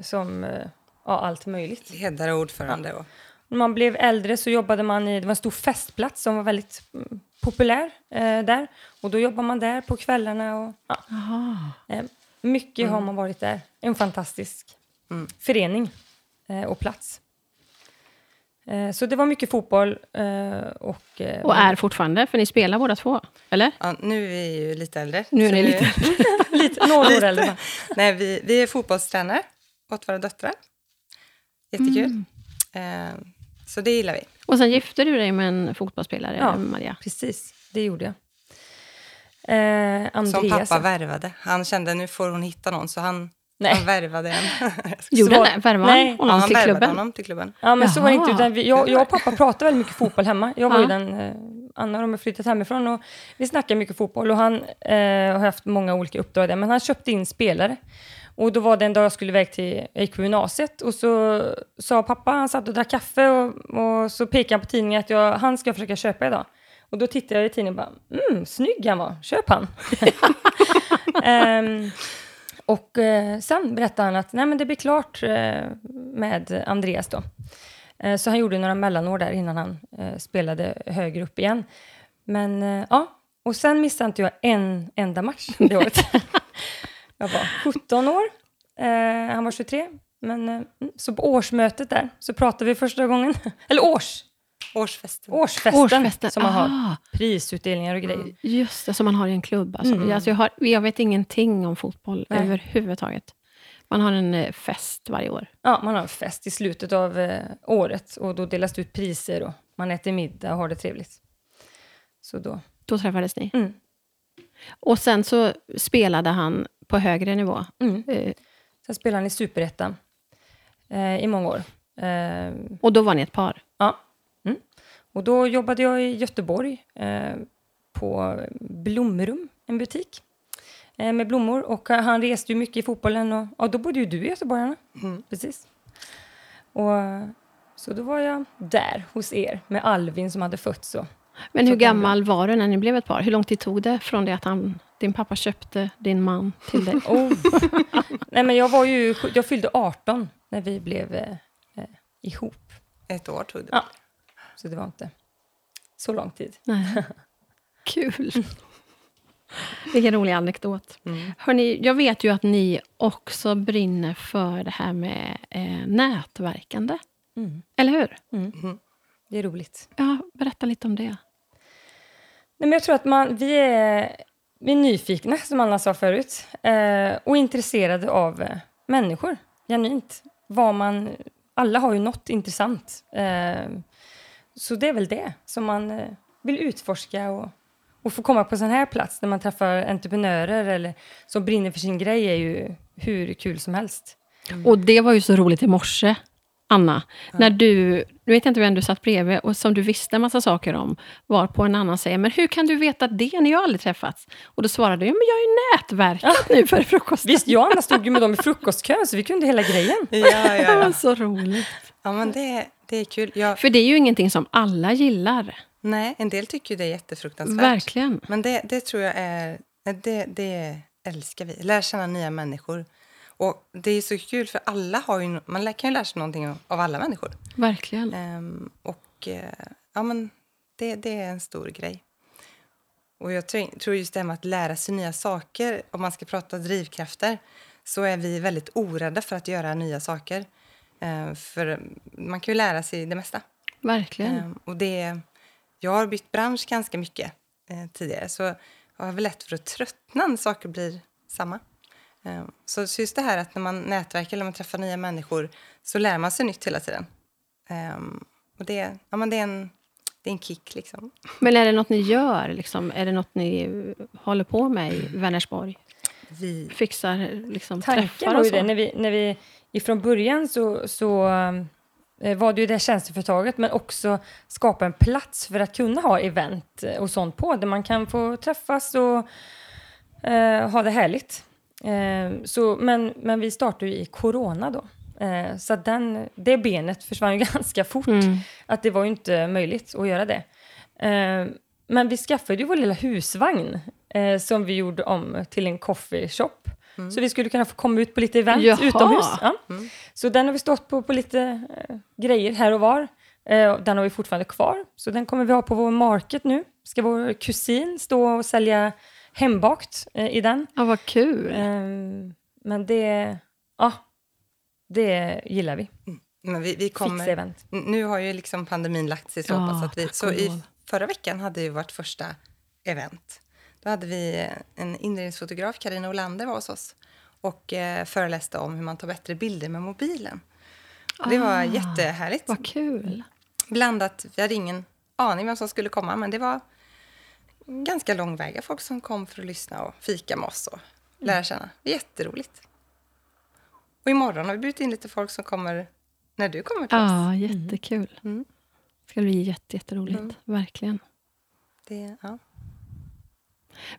som eh, ja, allt möjligt. Ledare och ordförande. Och, När man blev äldre så jobbade man i, det var en stor festplats som var väldigt mm, populär eh, där. Och då jobbade man där på kvällarna och ja, eh, mycket har man varit där. En fantastisk Mm. förening eh, och plats. Eh, så det var mycket fotboll eh, och... Eh, Och är fortfarande, för ni spelar båda två. Eller? ja, nu är vi ju lite äldre. Nu är ni vi- lite... lite, några år äldre. Nej, vi, vi är fotbollstränare åt våra döttrar. Jättekul. Mm. Eh, så det gillar vi. Och sen gifte du dig med en fotbollsspelare, Ja. Maria. Precis, det gjorde jag. Eh, Andreas. Som pappa värvade. Han kände nu får hon hitta någon, så han, Nej. han värvade en. Gjorde han det? Värvade Nej. han Ja, honom han till värvade klubben? honom till klubben. Ja, men så var det inte. Jaha. Utan vi, jag, jag och pappa pratade väldigt mycket fotboll hemma. Jag var ju den, eh, Anna och de har flyttat hemifrån och vi snackade mycket fotboll. Och han eh, har haft många olika uppdrag där, men han köpte in spelare. Och då var det en dag jag skulle iväg till, jag gick på gymnasiet och så sa pappa, han satt och drack kaffe och, och så pekade han på tidningen att jag, han ska jag försöka köpa idag. Och då tittade jag i tidningen och bara, mm, snygg han var, köp han. Ehm, och eh, sen berättade han att nej, men det blir klart eh, med Andreas då. Eh, så han gjorde några mellanår där innan han eh, spelade högre upp igen. Men eh, ja, och sen missade inte jag en enda match det året. jag var 17 år, eh, han var 23. Men mm, så på årsmötet där så pratade vi första gången, eller års, Årsfesten. årsfesten, Årsfesten. som man har. Ah, Prisutdelningar och grejer. just det, som man har i en klubb. Alltså, Mm. alltså jag, har, jag vet ingenting om fotboll Nej. överhuvudtaget. Man har en eh, fest varje år. Ja, man har en fest i slutet av eh, året och då delas det ut priser och man äter middag och har det trevligt. Så då... Då träffades ni. Mm. Och sen så spelade han på högre nivå. Mm. Eh, Sen spelade han i Superettan eh, i många år. Eh, och då var ni ett par. ja. Och då jobbade jag i Göteborg eh, på Blomrum, en butik eh, med blommor. Och eh, han reste ju mycket i fotbollen och, och då bodde ju du i Göteborg, Anna. Mm. Precis. Och, så då var jag där hos er med Alvin som hade fötts. Och, Men hur gammal var du när ni blev ett par? Hur lång tid tog det från det att han, din pappa köpte din man till dig? Oh. Nej, men jag, var ju, jag fyllde 18 när vi blev eh, eh, ihop. Ett år tog det. Ja. Så det var inte så lång tid. Nej. Kul! Vilken rolig anekdot. Mm. Hörrni, jag vet ju att ni också brinner för det här med eh, nätverkande. Mm. Eller hur? Mm. Det är roligt. Ja, berätta lite om det. Nej, men jag tror att man, vi, är, vi är nyfikna, som Anna sa förut, eh, och intresserade av eh, människor, genuint. Vad man, alla har ju något intressant. Eh, så det är väl det som man eh, vill utforska och, och få komma på sån här plats när man träffar entreprenörer eller som brinner för sin grej är ju hur kul som helst. Och det var ju så roligt i morse, Anna, när du, nu vet jag inte vem du satt bredvid, och som du visste en massa saker om, var på en annan säger, men hur kan du veta det? Ni har aldrig träffats. Och då svarade du, ja, men jag ju nätverkat nu före frukosten. Visst, jag och Anna stod ju med dem i frukostkön så vi kunde hela grejen. Ja, ja, Det var ja. så roligt. Ja men det, det är kul. Jag, För det är ju ingenting som alla gillar. nej, en del tycker det är jättefruktansvärt. Verkligen. Men det, det tror jag är... Det, det älskar vi. Lära känna nya människor. Och det är så kul, för alla har ju, man lär- kan ju lära sig någonting av, alla människor. Verkligen. Ehm, och eh, ja, men det, det är en stor grej. Och jag tror, tror just det här med att lära sig nya saker, om man ska prata drivkrafter, så är vi väldigt orädda för att göra nya saker. Ehm, för man kan ju lära sig det mesta. Verkligen. Ehm, och det, jag har bytt bransch ganska mycket eh, tidigare, så jag har väl lätt för att tröttna när saker blir samma. Så, just det här att när man nätverkar eller man träffar nya människor så lär man sig nytt hela tiden. Och det, ja, men det, är en, det är en kick liksom. Men är det något ni gör? Liksom? Är det något ni eh, håller på med i Vänersborg? Vi, Fixar liksom, Tanken träffar och så? det, när vi, när vi ifrån början så, så eh, var det ju det tjänsteföretaget, men också skapa en plats för att kunna ha event eh, och sånt på, där man kan få träffas och eh, ha det härligt. Eh, så, men, men vi startade ju i corona då. Eh, så den, det benet försvann ju ganska fort. Mm. Att det var ju inte möjligt att göra det. Eh, men vi skaffade ju vår lilla husvagn som vi gjorde om till en coffee shop. Så vi skulle kunna få komma ut på lite event Jaha. utomhus. Ja. Så den har vi stått på, på lite eh, grejer här och var. Eh, den har vi fortfarande kvar. Så den kommer vi ha på vår market nu. Ska vår kusin stå och sälja hembakt eh, i den. Ja, vad kul. Ehm, men det, ja, det gillar vi. Men vi, vi Fixa kommer, event. N- Nu har ju liksom pandemin lagt sig så Ja, pass att vi... Så i förra veckan hade vi vårt första event. Då hade vi en inredningsfotograf, Karina Olander, var hos oss och eh, föreläste om hur man tar bättre bilder med mobilen. Och det var Ah, jättehärligt. Vad kul. Blandat, vi hade ingen aning vem som skulle komma, men det var ganska långväga folk som kom för att lyssna och fika med oss och lära känna. Jätteroligt. Och imorgon har vi bjudit in lite folk som kommer när du kommer till oss. Ja, jättekul. Mm. Det ska bli jätte, jätteroligt. Verkligen. Det, ja.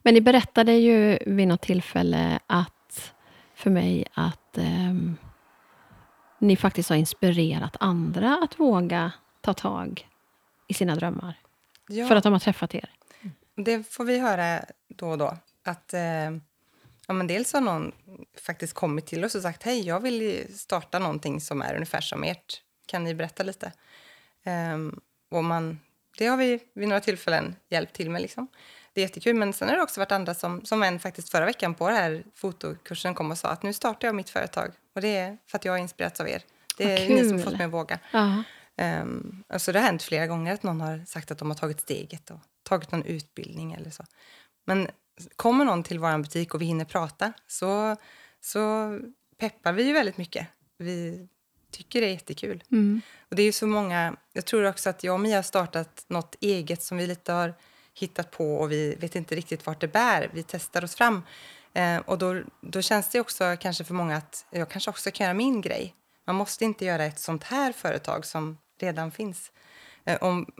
Men ni berättade ju vid något tillfälle att, för mig att ehm, ni faktiskt har inspirerat andra att våga ta tag i sina drömmar. Ja. För att de har träffat er. Det får vi höra då och då. Att, eh, ja, men dels har någon faktiskt kommit till oss och sagt hej, jag vill starta någonting som är ungefär som ert. Kan ni berätta lite? Ehm, och man, det har vi vid några tillfällen hjälpt till med. Liksom. Det är jättekul. Men sen har det också varit andra som, som en faktiskt förra veckan på den här fotokursen kom och sa att nu startar jag mitt företag. Och det är för att jag har inspirerats av er. Det är ni som kul. fått mig att våga. Um, alltså det har hänt flera gånger att någon har sagt att de har tagit steget och tagit någon utbildning eller så. Men kommer någon till vår butik och vi hinner prata så, så peppar vi ju väldigt mycket. Vi tycker det är jättekul. Mm. Och det är ju så många, jag tror också att jag och Mia har startat något eget som vi lite har hittat på och vi vet inte riktigt vart det bär. Vi testar oss fram. Eh, och då, då känns det också kanske för många att jag kanske också kan göra min grej. Man måste inte göra ett sånt här företag som redan finns. Eh, om,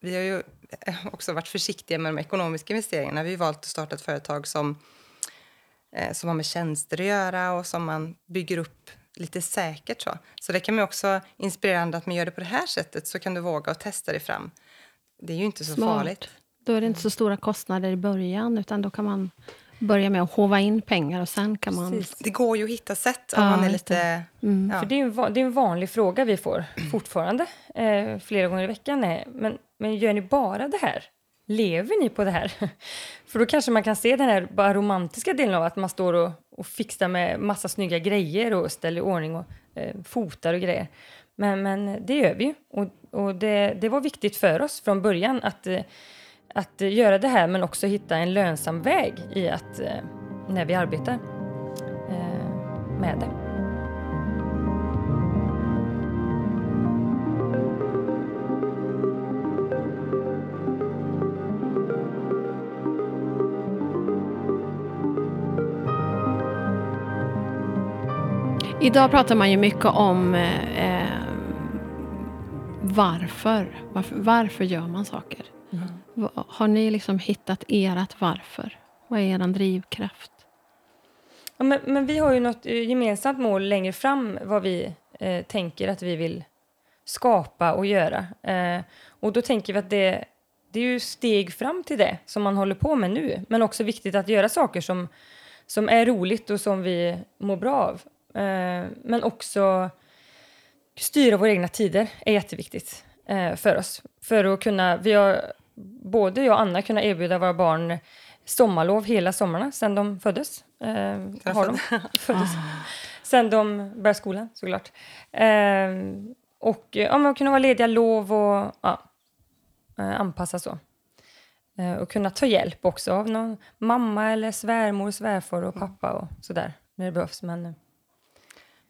vi har ju eh, också varit försiktiga med de ekonomiska investeringarna. Vi har valt att starta ett företag som, eh, som har med tjänster att göra och som man bygger upp lite säkert. Så, så det kan man också inspirera andra att man gör det på det här sättet så kan du våga och testa dig fram. Det är ju inte så Smart. farligt. Då är det inte så stora kostnader i början, utan då kan man börja med att hova in pengar och sen kan man... Precis. Det går ju att hitta sätt om Ja, man är lite... Mm. Ja. För det är, en, va- det är en vanlig fråga vi får fortfarande, eh, flera gånger i veckan. Är, men, men gör ni bara det här? Lever ni på det här? För då kanske man kan se den här bara romantiska delen av att man står och, och fixar med massa snygga grejer och ställer i ordning och eh, fotar och grejer. Men, men det gör vi ju. Och, och det, det var viktigt för oss från början att, eh, att eh, göra det här men också hitta en lönsam väg i att eh, när vi arbetar eh, med det. Idag pratar man ju mycket om eh, varför. varför. Varför gör man saker? Har ni liksom hittat ert varför? Vad är er drivkraft? Ja, men, men vi har ju något eh, gemensamt mål längre fram vad vi eh, tänker att vi vill skapa och göra. Eh, och då tänker vi att det, det är ju steg fram till det som man håller på med nu. Men också viktigt att göra saker som, som är roligt och som vi mår bra av. Eh, men också styra våra egna tider är jätteviktigt eh, för oss. För att kunna, vi har, både jag och Anna kunnat erbjuda våra barn sommarlov hela sommarna sedan de föddes. Eh, har de föddes. Sen de började skolan såklart. Eh, och ja, men kunna vara lediga lov och ja, eh, anpassa så. Eh, och kunna ta hjälp också av någon mamma eller svärmor, svärfar och pappa och sådär när det behövs. Men, eh,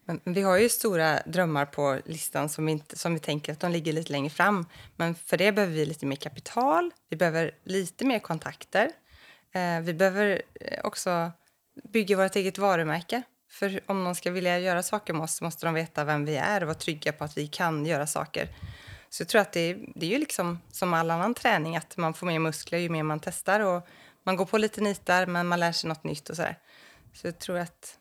men vi har ju stora drömmar på listan som vi, inte, som vi tänker att de ligger lite längre fram. Men för det behöver vi lite mer kapital, vi behöver lite mer kontakter. Eh, vi behöver eh, också bygga vårt eget varumärke. För om någon ska vilja göra saker med oss så måste de veta vem vi är och vara trygga på att vi kan göra saker. Så jag tror att det, är, det är ju liksom som all annan träning, att man får mer muskler ju mer man testar. Och man går på lite nitar, men man lär sig något nytt och sådär. Så jag tror att...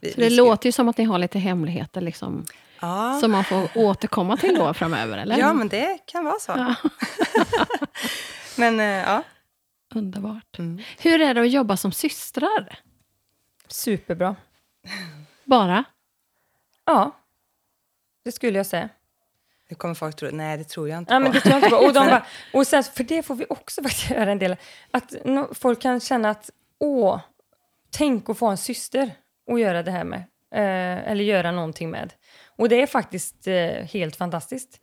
Vi, så det låter ju som att ni har lite hemligheter liksom, ja. som man får återkomma till då framöver, eller? Ja, men det kan vara så. Ja. men, eh, ja. Underbart. Mm. Hur är det att jobba som systrar? Superbra. Bara? Ja, det skulle jag säga. Det kommer folk tro, nej det tror jag inte ja, på. Men det tror jag inte på. Och, de bara, och sen, för det får vi också faktiskt göra en del. Att folk kan känna att, åh, tänk att få en syster och göra det här med. Eh, eller göra någonting med. Och det är faktiskt eh, helt fantastiskt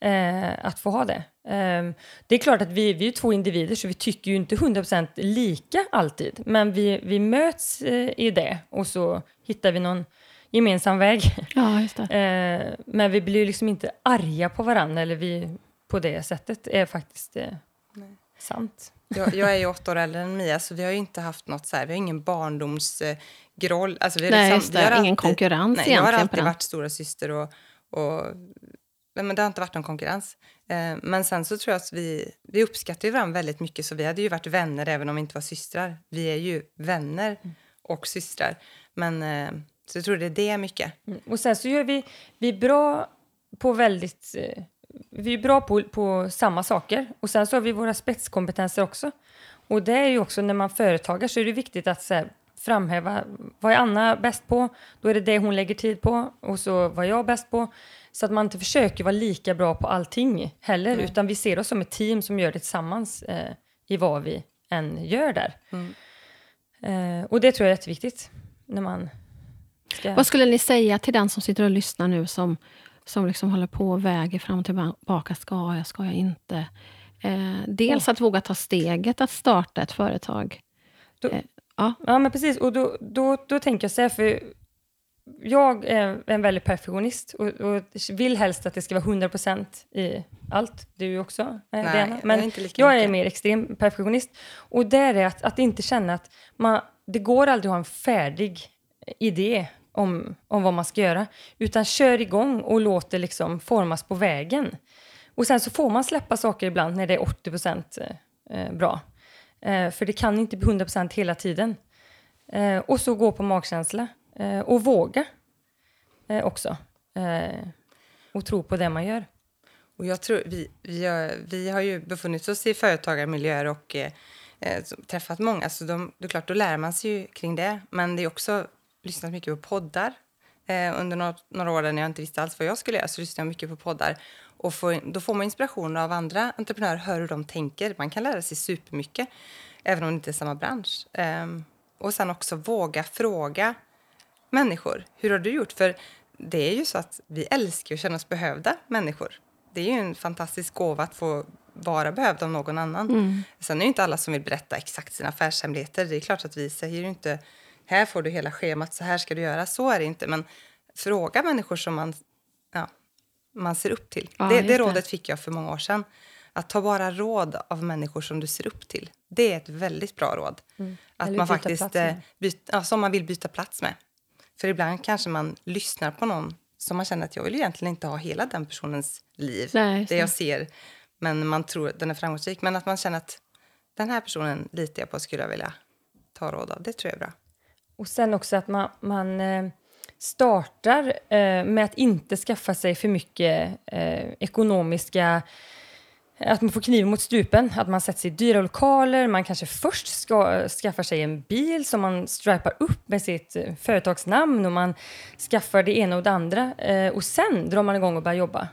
eh, att få ha det. Eh, det är klart att vi, vi är två individer så vi tycker ju inte 100% lika alltid. Men vi, vi möts eh, i det och så hittar vi någon gemensam väg. Ja, just det. Eh, men vi blir liksom inte arga på varandra eller vi på det sättet är faktiskt eh, sant. Jag, jag, är ju åtta år äldre än Mia, så vi har ju inte haft något så här, vi har ingen barndomsgroll. Alltså vi har nej, liksom, det, vi har ingen alltid, konkurrens nej, Jag har alltid varit stora syster och, och men det har inte varit någon konkurrens. Eh, men sen så tror jag att vi, vi uppskattar ju varandra väldigt mycket, så vi hade ju varit vänner även om vi inte var systrar. Vi är ju vänner och systrar. Men eh, så jag tror det är det mycket. Mm. Och sen så gör vi, vi är bra på väldigt, eh, vi är bra på, på samma saker. Och sen så har vi våra spetskompetenser också. Och det är ju också när man företagar så är det viktigt att så här, framhäva vad är Anna bäst på? Då är det det hon lägger tid på och så vad jag bäst på. Så att man inte försöker vara lika bra på allting heller, mm. utan vi ser oss som ett team som gör det tillsammans eh, i vad vi än gör där. Mm. Eh, och det tror jag är jätteviktigt när man ska... Vad skulle ni säga till den som sitter och lyssnar nu som, som liksom håller på och väger fram och tillbaka? Ska jag, ska jag inte? Eh, dels oh. att våga ta steget att starta ett företag. Då, eh, ja. ja, men precis. Och då, då, då tänker jag så här, för jag är en väldigt perfektionist och, och, vill helst att det ska vara 100% i allt. Du också, Nej, Diana. Men jag är, jag är mer extrem perfektionist. Och där är att, att inte känna att man, det går aldrig att ha en färdig idé om, om vad man ska göra. Utan kör igång och låt det liksom formas på vägen. Och sen så får man släppa saker ibland när det är 80% eh, bra. Eh, för det kan inte bli 100% hela tiden. Eh, och så gå på magkänsla. Eh, och våga eh, också. Eh, och tro på det man gör. Och jag tror, vi, vi, har, vi har ju befunnit oss i företagarmiljöer och eh, eh träffat många, så de, det är klart, då lär man sig ju kring det. Men det är också lyssnat mycket på poddar. Eh, under några, några år när jag inte visste alls vad jag skulle göra så lyssnade jag mycket på poddar. Och får, då får man inspiration av andra entreprenörer, hör hur de tänker. Man kan lära sig supermycket, även om det inte är samma bransch. Eh, och sen också våga fråga människor. Hur har du gjort? För det är ju så att vi älskar att känna oss behövda människor. Det är ju en fantastisk gåva att få vara behövd av någon annan. Mm. Sen är det inte alla som vill berätta exakt sina affärshemligheter. Det är klart att vi säger inte här får du hela schemat, så här ska du göra. Så är det inte. Men fråga människor som man, ja, man ser upp till. Ja, det, det rådet fick jag för många år sedan. Att ta bara råd av människor som du ser upp till. Det är ett väldigt bra råd. Mm. Att man faktiskt, eh, byt, ja, som man vill byta plats med. För ibland kanske man lyssnar på någon som man känner att jag vill egentligen inte ha hela den personens liv. Nej, det jag ser, men man tror att den är framgångsrik. Men att man känner att den här personen litar jag på skulle jag vilja ta råd av. Det tror jag är bra. Och sen också att man, man startar eh, med att inte skaffa sig för mycket eh, ekonomiska att man får kniven mot strupen, att man sätter sig i dyra lokaler, man kanske först ska, skaffar sig en bil som man stripar upp med sitt företagsnamn och man skaffar det ena och det andra. Och sen drar man igång och börjar jobba.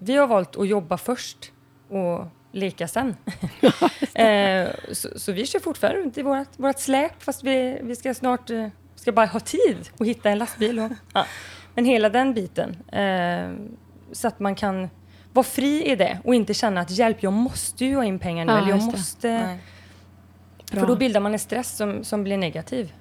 Vi har valt att jobba först och leka sen. eh, så, så, vi kör fortfarande runt i vårt, vårt släp fast vi, vi ska snart eh, ska bara ha tid att hitta en lastbil. Och, ja. Men hela den biten. Eh, så att man kan vara fri i det och inte känna att hjälp, jag måste ju ha in pengar nu. Ja, eller jag måste... För då bildar man en stress som, som blir negativ.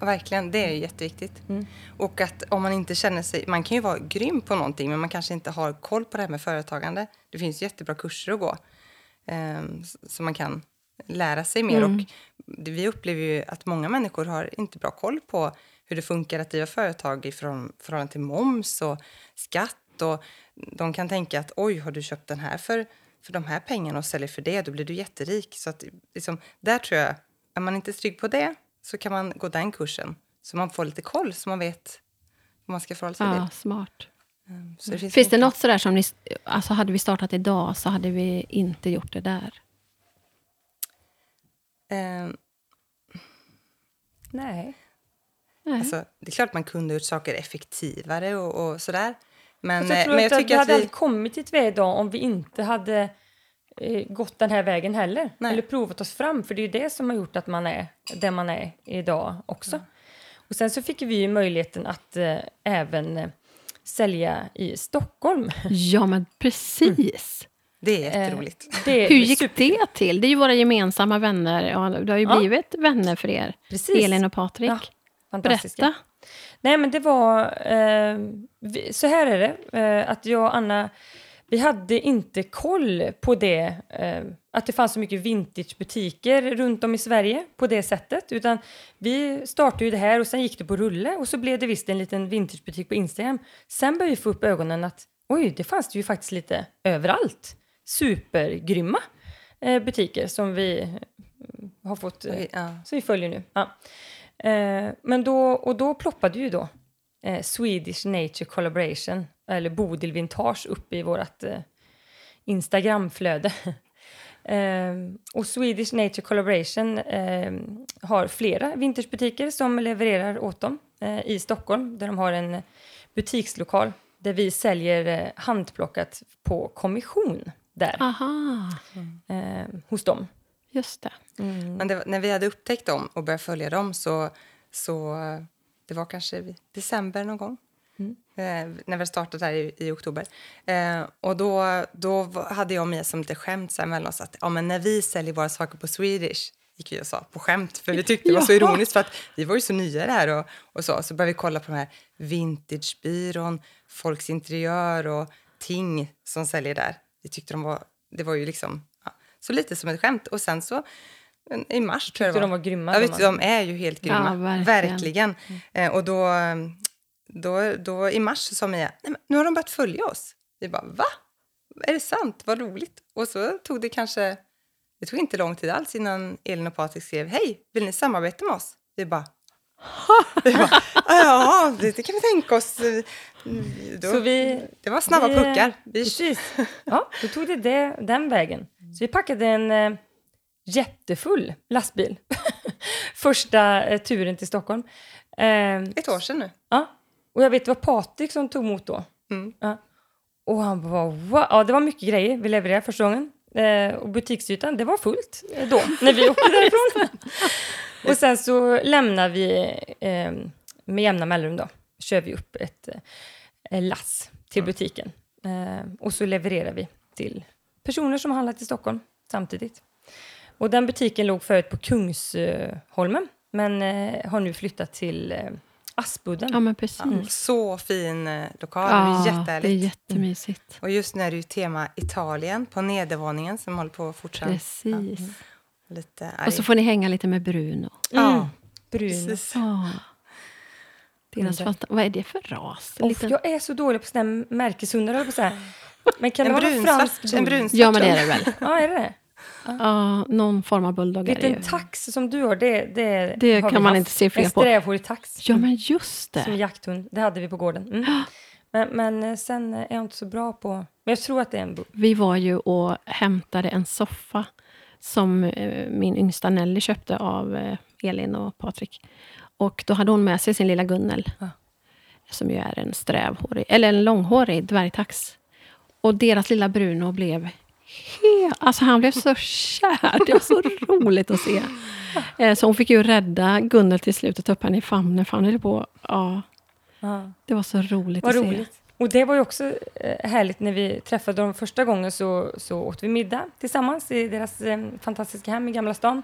Verkligen, det är jätteviktigt. Mm. Och att om man inte känner sig... Man kan ju vara grym på någonting men man kanske inte har koll på det här med företagande. Det finns jättebra kurser att gå um, som man kan lära sig mer. Mm. Och vi upplever ju att många människor har inte bra koll på hur det funkar att driva företag i förhållande till moms och skatt. Och de kan tänka att oj, har du köpt den här för, för de här pengarna och säljer för det, då blir du jätterik. Så att, liksom, där tror jag, är man inte trygg på det så kan man gå den kursen. Så man får lite koll, så man vet vad man ska förhålla sig Ja, till. smart. Mm, Så det Finns, finns det något sådär som ni... Alltså hade vi startat idag så hade vi inte gjort det där. Eh, Nej. Nej. Alltså, det är klart man kunde gjort saker effektivare och, och sådär. Men, Alltså, jag eh, tror men jag att tycker vi att hade vi... aldrig kommit dit vi är idag om vi inte hade gått den här vägen heller. Nej. Eller provat oss fram, för det är ju det som har gjort att man är där man är idag också. Och sen så fick vi ju möjligheten att eh, även eh, sälja i Stockholm. Ja, men precis. Det är jätteroligt. Det är Hur gick super- det till? Det är ju våra gemensamma vänner. Ja, det har ju Ja. blivit vänner för er. Precis. Elin och Patrik. Ja, fantastiska. Berätta. Nej, men det var... Eh, vi, så här är det, eh, att jag och Anna, vi hade inte koll på det, eh, att det fanns så mycket vintagebutiker runt om i Sverige på det sättet. Utan vi startade ju det här och sen gick det på rulle och så blev det visst en liten vintagebutik på Instagram. Sen började vi få upp ögonen att oj, det fanns det ju faktiskt lite överallt. Supergrymma eh, butiker som vi eh, har fått eh, Oj, ja. så vi följer nu. Ja. Eh, men då, och då ploppade ju då eh, Swedish Nature Collaboration, eller Bodil Vintage, upp i vårt eh, Instagramflöde. eh, och Swedish Nature Collaboration eh, har flera vintagebutiker som levererar åt dem eh, i Stockholm, där de har en butikslokal där vi säljer eh, handplockat på kommission där, Aha, eh, hos dem. just det. Men det, när vi hade upptäckt dem och började följa dem så, så eh, det var kanske december någon gång. Eh, när vi startade där i, i oktober. Eh, och då, då var- hade jag och Mia som lite skämt så här mellan oss att ja, men när vi säljer våra saker på Swedish gick vi och sa på skämt för vi tyckte det var så ironiskt för att vi var ju så nya här och, och så. Så började vi kolla på de här vintagebyrån, Folks Interiör och Ting som säljer där. Vi tyckte de var, det var ju liksom, ja, så lite som ett skämt. Och sen så men i mars tror jag det de var grymma, Ja, vet, de är ju helt grymma. Ja, verkligen. verkligen. Eh, och då, då, då i mars sa Mia, Nej, men nu har de börjat följa oss. Vi bara, va? Är det sant? Vad roligt. Och så tog det kanske, det tog inte lång tid alls innan Elin och Patrik skrev, hej, vill ni samarbeta med oss? Vi bara, vi bara ja, det, det kan vi tänka oss. Då, Så vi, det var snabba vi- puckar. Vi, Precis. Ja, då tog det, det den vägen. Så vi packade en eh, jättefull lastbil. Första eh, turen till Stockholm. Eh, ett år sedan nu. ja. Och jag vet vad Patrik som tog emot då. Mm. Ja. Och han bara wow. Ja, det var mycket grejer vi levererade första gången. Eh, och butiksytan, det var fullt eh, då, när vi åkte därifrån. och sen så lämnar vi eh, med jämna mellanrum då. Kör vi upp ett eh, lass till butiken. Eh, och så levererar vi till personer som har handlat i Stockholm samtidigt. Och den butiken låg förut på Kungsholmen, men eh, har nu flyttat till eh, Aspudden. Ja, men precis. Ja, så fin eh, lokal, Ja, det är det är jättehärligt. jättemysigt. Och just nu är det ju tema Italien på nedervåningen som håller på att fortsätta. Precis. Lite Och så får ni hänga lite med Bruno. Ja, Bruno. precis. Ja. Deras fanta- Vad är det för ras? Och liten- Jag är så dålig på såna här märkeshundar, på. Men kan En det vara en fransk brunsvart. En brunsvart Ja, men det är det väl. Ja, är det? Ja, någon form av bulldog är det ju. tax som du har, det, det, Det har kan vi man haft. inte se fel En på. strävhårig tax. Ja, men just Som det. jakthund. Det hade vi på gården. Mm. Men, men eh, sen är jag inte så bra på... Men jag tror att det är en. Vi var ju och hämtade en soffa som eh, min yngsta Nelly köpte av eh, Elin och Patrik. Och då hade hon med sig sin lilla Gunnel, Ja. som ju är en strävhårig, eller en långhårig dvärgtax. Och deras lilla Bruno blev he- Alltså han blev så kär. Det var så roligt att se. Eh, Så hon fick ju rädda Gunnel till slut och ta upp henne i famnen. För han höll på. Ja, det var så roligt Vad att se. roligt. Och det var ju också eh, härligt när vi träffade dem första gången så, så åt vi middag tillsammans i deras eh, fantastiska hem i Gamla stan.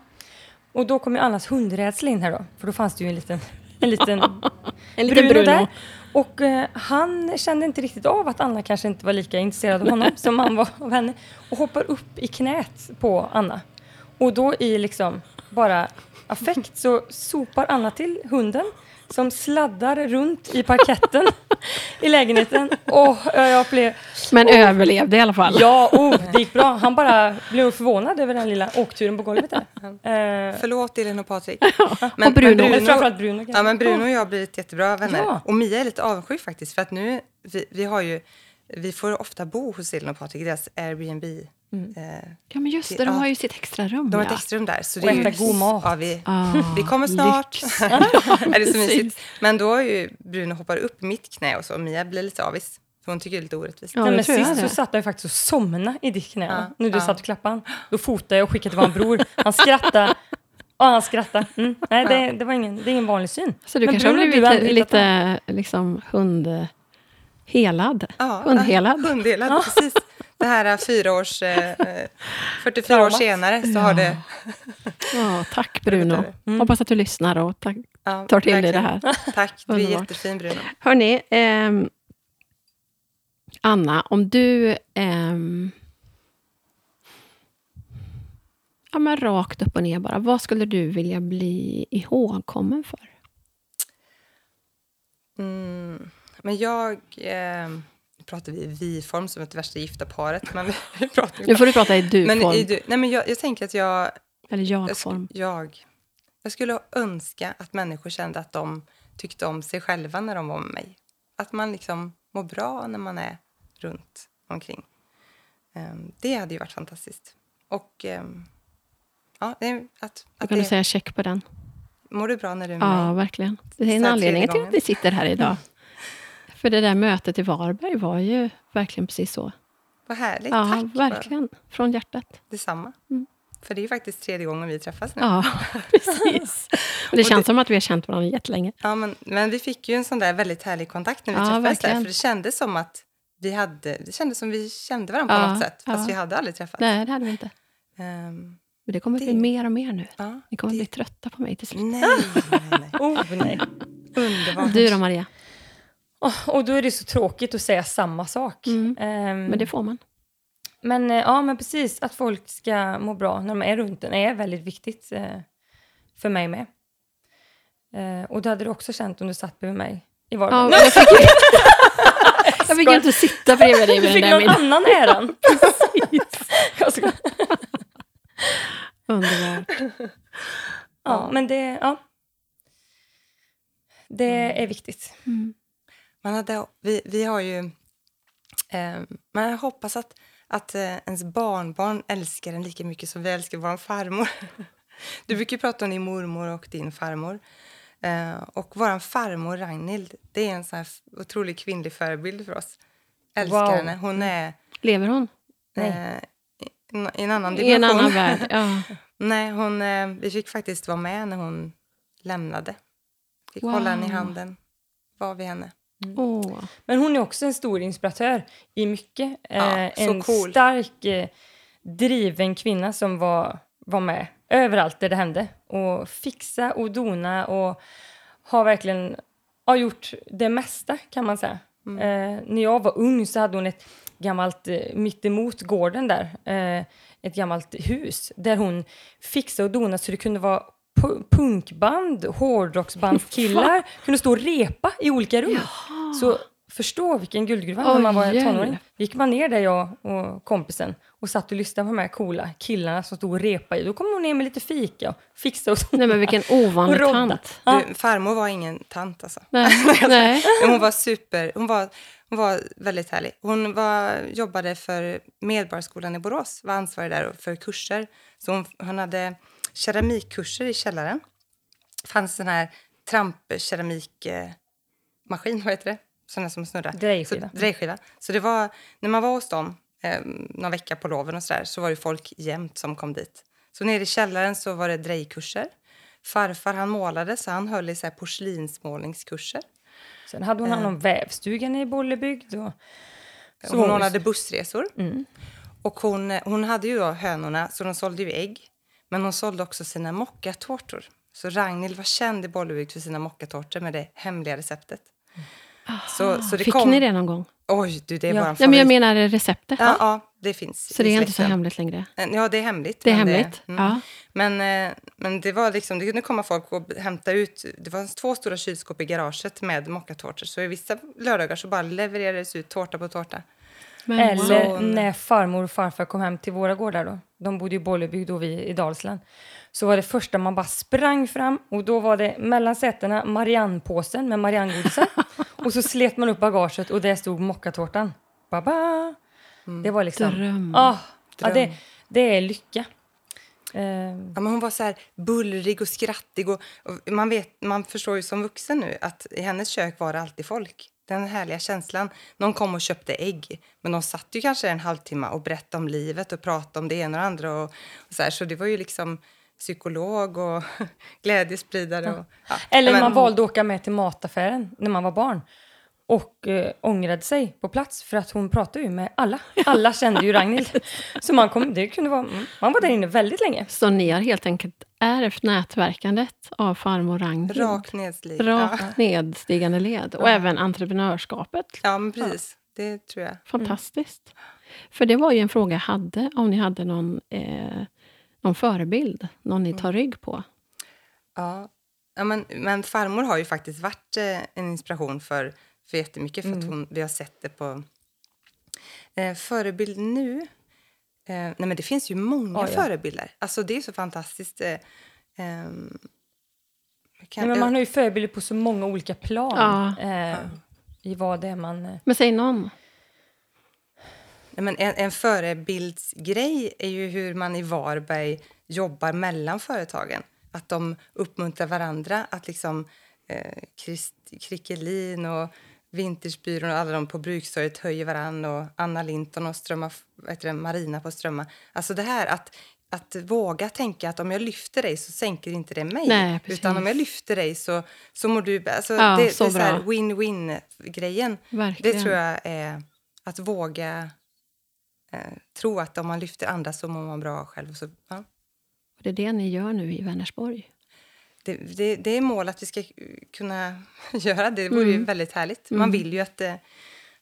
Och då kom ju Annas hundrädsla in här då, för då fanns det ju en liten, en liten En liten Bruno, Bruno. där. Och eh, han kände inte riktigt av att Anna kanske inte var lika intresserad av honom som han var av henne. Och hoppar upp i knät på Anna. Och då i liksom bara affekt så sopar Anna till hunden som sladdar runt i parketten i lägenheten. Och jag blev... Men överlevde i alla fall. Ja, oh, det gick bra. Han bara blev förvånad över den lilla åkturen på golvet där. Eh, Förlåt Elin och Patrik. Och Bruno. men framförallt Bruno. Ja, men Bruno och jag har blivit jättebra vänner. Ja. Och Mia är lite avundsjuk faktiskt. För att nu, vi, vi har ju, vi får ofta bo hos Elin och Patrik i deras Airbnb. Eh, Ja, men just det, de Ja. har ju sitt extra rum. de har ett ja. extra rum där. Så Och det är äta god mat. Ja, vi, Ah, vi kommer snart. är det så mysigt? Men då har ju Bruno hoppat upp i mitt knä och så. Och Mia blir lite avis. För hon tycker det är lite orättvist. Ja, Nej, men sist så satt jag faktiskt och somnade i ditt knä. Ja, Nu du ja. satt och klappade han. Då fotade jag och skickade till vår bror. Han skrattade. Ja, han skrattade. Mm. Nej, det, det, var ingen, det är ingen vanlig syn. Så du Men kanske har blivit lite, lite liksom hundhelad? Ja, Hundhelad. Hundhelad, precis. Det här fyra års, eh, eh, 44 år senare så har det... Ja, tack Bruno. Mm. Hoppas att du lyssnar och tack, Ja, tar till dig det här. Tack, du är jättefin Bruno. Hörni, ehm, Anna, om du... ehm, ja, men rakt upp och ner bara. Vad skulle du vilja bli ihågkommen för? Mm. Men jag... Eh, nu pratar vi i vi-form som ett värsta gifta paret. Men vi, pratar Nu får du prata i du-form, du, nej, men jag, jag tänker att jag, eller jag, jag-form. sk- jag... Jag skulle önska att människor kände att de tyckte om sig själva när de var med mig. Att man liksom mår bra när man är runt omkring. Ehm, det hade ju varit fantastiskt. Och ehm, ja, att, att kan du det, säga check på den. mår du bra när du är med Ja, verkligen. Det är en anledning till att vi sitter här idag. För det där mötet i Varberg var ju verkligen precis så. Vad härligt. Ja, Tack. Verkligen. Från hjärtat. detsamma. Mm. För det är ju faktiskt tredje gången vi träffas nu. Ja, precis. Och det Och känns det- som att vi har känt varandra jättelänge. Ja, men, men vi fick ju en sån där väldigt härlig kontakt när vi Ja, träffades där. verkligen. För det kändes som att vi hade, det kändes som vi kände varandra Ja, på något sätt. Fast ja. vi hade aldrig träffats. Nej, det hade vi inte. Ehm, Men det kommer bli Det- mer och mer nu. ja, Ni kommer det- bli trötta på mig till slut. Nej, nej, nej. Oh, nej. Underbart. Du då, Maria? Och då är det så tråkigt att säga samma sak. Mm. Ehm, Men det får man. Men eh, ja, men precis. Att folk ska må bra när de är runt en är väldigt viktigt eh, för mig med. Eh, och det hade du också känt om du satt bredvid mig i Ja, vardagen. men jag fick, jag fick inte sitta bredvid dig du vid fick den där någon middagen. annan äran. Ska- Underbart. ja, men det, ja. Det är viktigt. Mm. Man hade, vi, vi har ju... Eh, man hoppas att, att eh, ens barnbarn älskar en lika mycket som vi älskar vår farmor. Du brukar prata om din mormor och din farmor. Eh, och vår farmor Ragnhild, det är en sån här otrolig kvinnlig förebild för oss. Älskar Wow. henne. Hon är. Lever hon? eh, i, en annan I en dimension. annan värld? Ja. Nej, hon, eh, vi fick faktiskt vara med när hon lämnade. Fick hålla henne i Wow. handen. Var vid henne. Åh. Men hon är också en stor inspiratör i mycket. Ja, eh, en cool. stark, eh, driven kvinna som var, var med överallt där det hände. Och fixa och dona och har verkligen har gjort det mesta kan man säga. Mm. Eh, när jag var ung så hade hon ett gammalt, eh, mittemot gården där, ett gammalt hus där hon fixade och donade så det kunde vara pu- punkband, hårdrocksbandskillar kunde stå och repa i olika rum. Så förstå vilken guldgruva när man var hjälp. tonåring. Gick man ner där jag och kompisen och satt och lyssnade på de här coola killarna som stod och repade. i. Då kom hon ner med lite fika och fixade och Nej, men vilken ovanlig tant. Du, farmor var ingen tant alltså. Nej. Nej. Hon var super, hon var, hon var väldigt härlig. Hon var, jobbade för Medborgarskolan i Borås, var ansvarig där för kurser. Så hon, hon hade keramikkurser i källaren. Det fanns en här trampkeramikmaskin, vad heter det? Sån som snurrar. Drejskiva. Så, drejskiva. Så det var, när man var hos dem eh, någon vecka på loven och så där, så var det folk jämt som kom dit. Så nere i källaren så var det drejkurser. Farfar han målade så han höll i så här porslinsmålningskurser. Sen hade hon hand om vävstugan i Bollebygd. Och, Så hon hon- ordnade bussresor. mm. Och hon, hon hade ju då hönorna, så de sålde ju ägg. Men hon sålde också sina mockatårtor. Så Ragnhild var känd i Bollebygd för sina mockatårtor med det hemliga receptet. Så, så det Fick kom, ni det någon gång? Oj, du, det är Ja. våran favorit. men jag menar receptet. ja, ja, det finns Så det är inte så hemligt längre? Eh, Ja, det är hemligt. Det är men hemligt? mm. Ja. Men, eh, men det var liksom, det kunde komma folk och hämta ut, det var två stora kylskåp i garaget med mockatårtor. Så i vissa lördagar så bara levererades ut tårta på tårta. Men, Eller wow. när farmor och farfar kom hem till våra gårdar då. De bodde i Bollebygd och vi i Dalsland. Så var det första man bara sprang fram och då var det mellan sätena Mariannepåsen med Mariannegodisar. och så slet man upp bagaget och där stod mockatårtan. Baba! Det var liksom... Dröm. Ah, ja, Dröm. det, det är lycka. Eh, Ja, men hon var så här bullrig och skrattig. Och, och man, vet, man förstår ju som vuxen nu att i hennes kök var det alltid folk. Den härliga känslan. Någon kom och köpte ägg, men de satt ju kanske en halvtimme och berättade om livet och pratade om det ena och det andra. Och, och så, här, så det var ju liksom psykolog och glädjespridare. Och, ja. Eller Men- man valde att åka med till mataffären när man var barn och eh, ångrade sig på plats för att hon pratade ju med alla. Alla kände ju Ragnhild. Så man, kom, det kunde vara, mm, man var där inne väldigt länge. Så ni har helt enkelt ärvt nätverkandet av farmor Ragnhild? Rak nedslig. Ja. Rakt nedstigande led. Och även entreprenörskapet. ja, men precis. Det tror jag. Fantastiskt. För det var ju en fråga jag hade, om ni hade någon, eh, någon förebild, någon ni tar rygg på. Ja. Ja, men, men farmor har ju faktiskt varit eh, en inspiration för, för jättemycket. För Mm. att hon, vi har sett det på... Eh, förebild nu? Eh, nej, men det finns ju många Ja, ja. förebilder. Alltså, det är så fantastiskt. Eh, ehm, kan, Nej, men man har ju förebilder på så många olika plan. Ja. Eh, I vad det är man... Eh, Men säg någon. nej, men en, en förebildsgrej är ju hur man i Varberg jobbar mellan företagen. Att de uppmuntrar varandra. Att liksom eh, Krist, Krickelin och Vintersbyrån och alla de på Brukstorget höjer varann och Anna Linton och Strömma, det, Marina på Strömma. Alltså det här att, att våga tänka att om jag lyfter dig så sänker inte det mig. Nej, utan om jag lyfter dig så, så mår du alltså Ja, det, så det är så här win-win-grejen. Verkligen. Det tror jag är att våga eh, tro att om man lyfter andra så mår man bra själv. Och Så, ja. Det är det ni gör nu i Vänersborg. Det, det, det är mål att vi ska kunna göra det. Det vore ju Mm. väldigt härligt. Man vill ju att, det-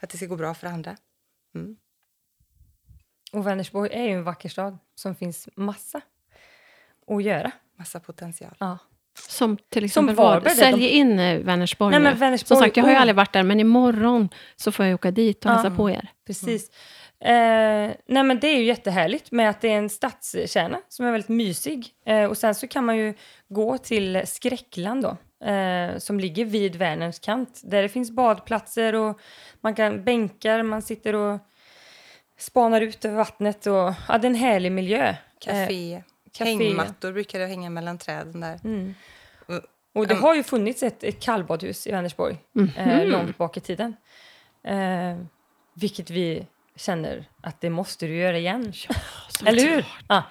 att det ska gå bra för andra. Mm. och Vänersborg är ju en vacker stad som finns massa att göra. Massa potential. Ja. Som till exempel Varberg, Sälj in eh, Vänersborg Nej, Som sagt, jag har ju oh. aldrig varit där, men imorgon så får jag åka dit och Ja. hälsa på er. Precis. Eh, nej men det är ju jättehärligt med att det är en stadskärna som är väldigt mysig. Eh, och sen så kan man ju gå till Skräckland då, eh, som ligger vid Vänerns kant. Där det finns badplatser och man kan bänkar, man sitter och spanar ut över vattnet. Och, ja, det är en härlig miljö. Eh, Café. café. Hängmattor brukar det hänga mellan träden där. Mm. Och- det Mm. har ju funnits ett, ett kallbadhus i Vänersborg Mhm. eh, långt bak i tiden. Eh, vilket vi känner att det måste du göra igen. Eller hur? Ah,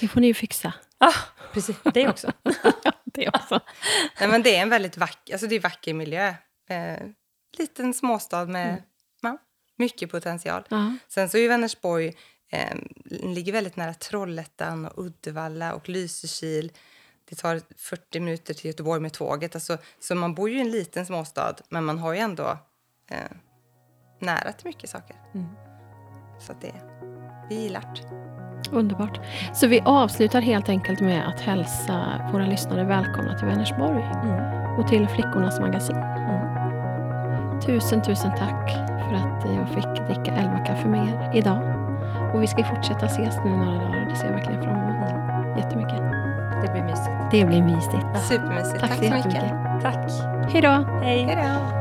Det får ni ju fixa. ah, precis, det också. Det också. Nej, men det är en väldigt vacker, alltså det är vacker miljö. Eh, liten småstad med Mm. ja, mycket potential. Ja. Sen så är ju Vänersborg eh, ligger väldigt nära Trollhättan och Uddevalla och Lysekil. Det tar 40 minuter till Göteborg med tåget. Alltså, så man bor ju i en liten småstad, men man har ju ändå eh, nära till mycket saker. Mm. Så att det, vi gillar det. Underbart. Så vi avslutar helt enkelt med att hälsa våra lyssnare välkomna till Vänersborg Mm. och till Flickornas magasin. Tusen, tusen tack för att jag fick dricka elva kaffe med er idag. Och vi ska fortsätta ses nu några dagar. Det ser jag verkligen fram emot jättemycket. Det blir mysigt. Det blir mysigt. Supermysigt. Tack, Tack, så så mycket. Tack. Hej då! Hej. Hej då!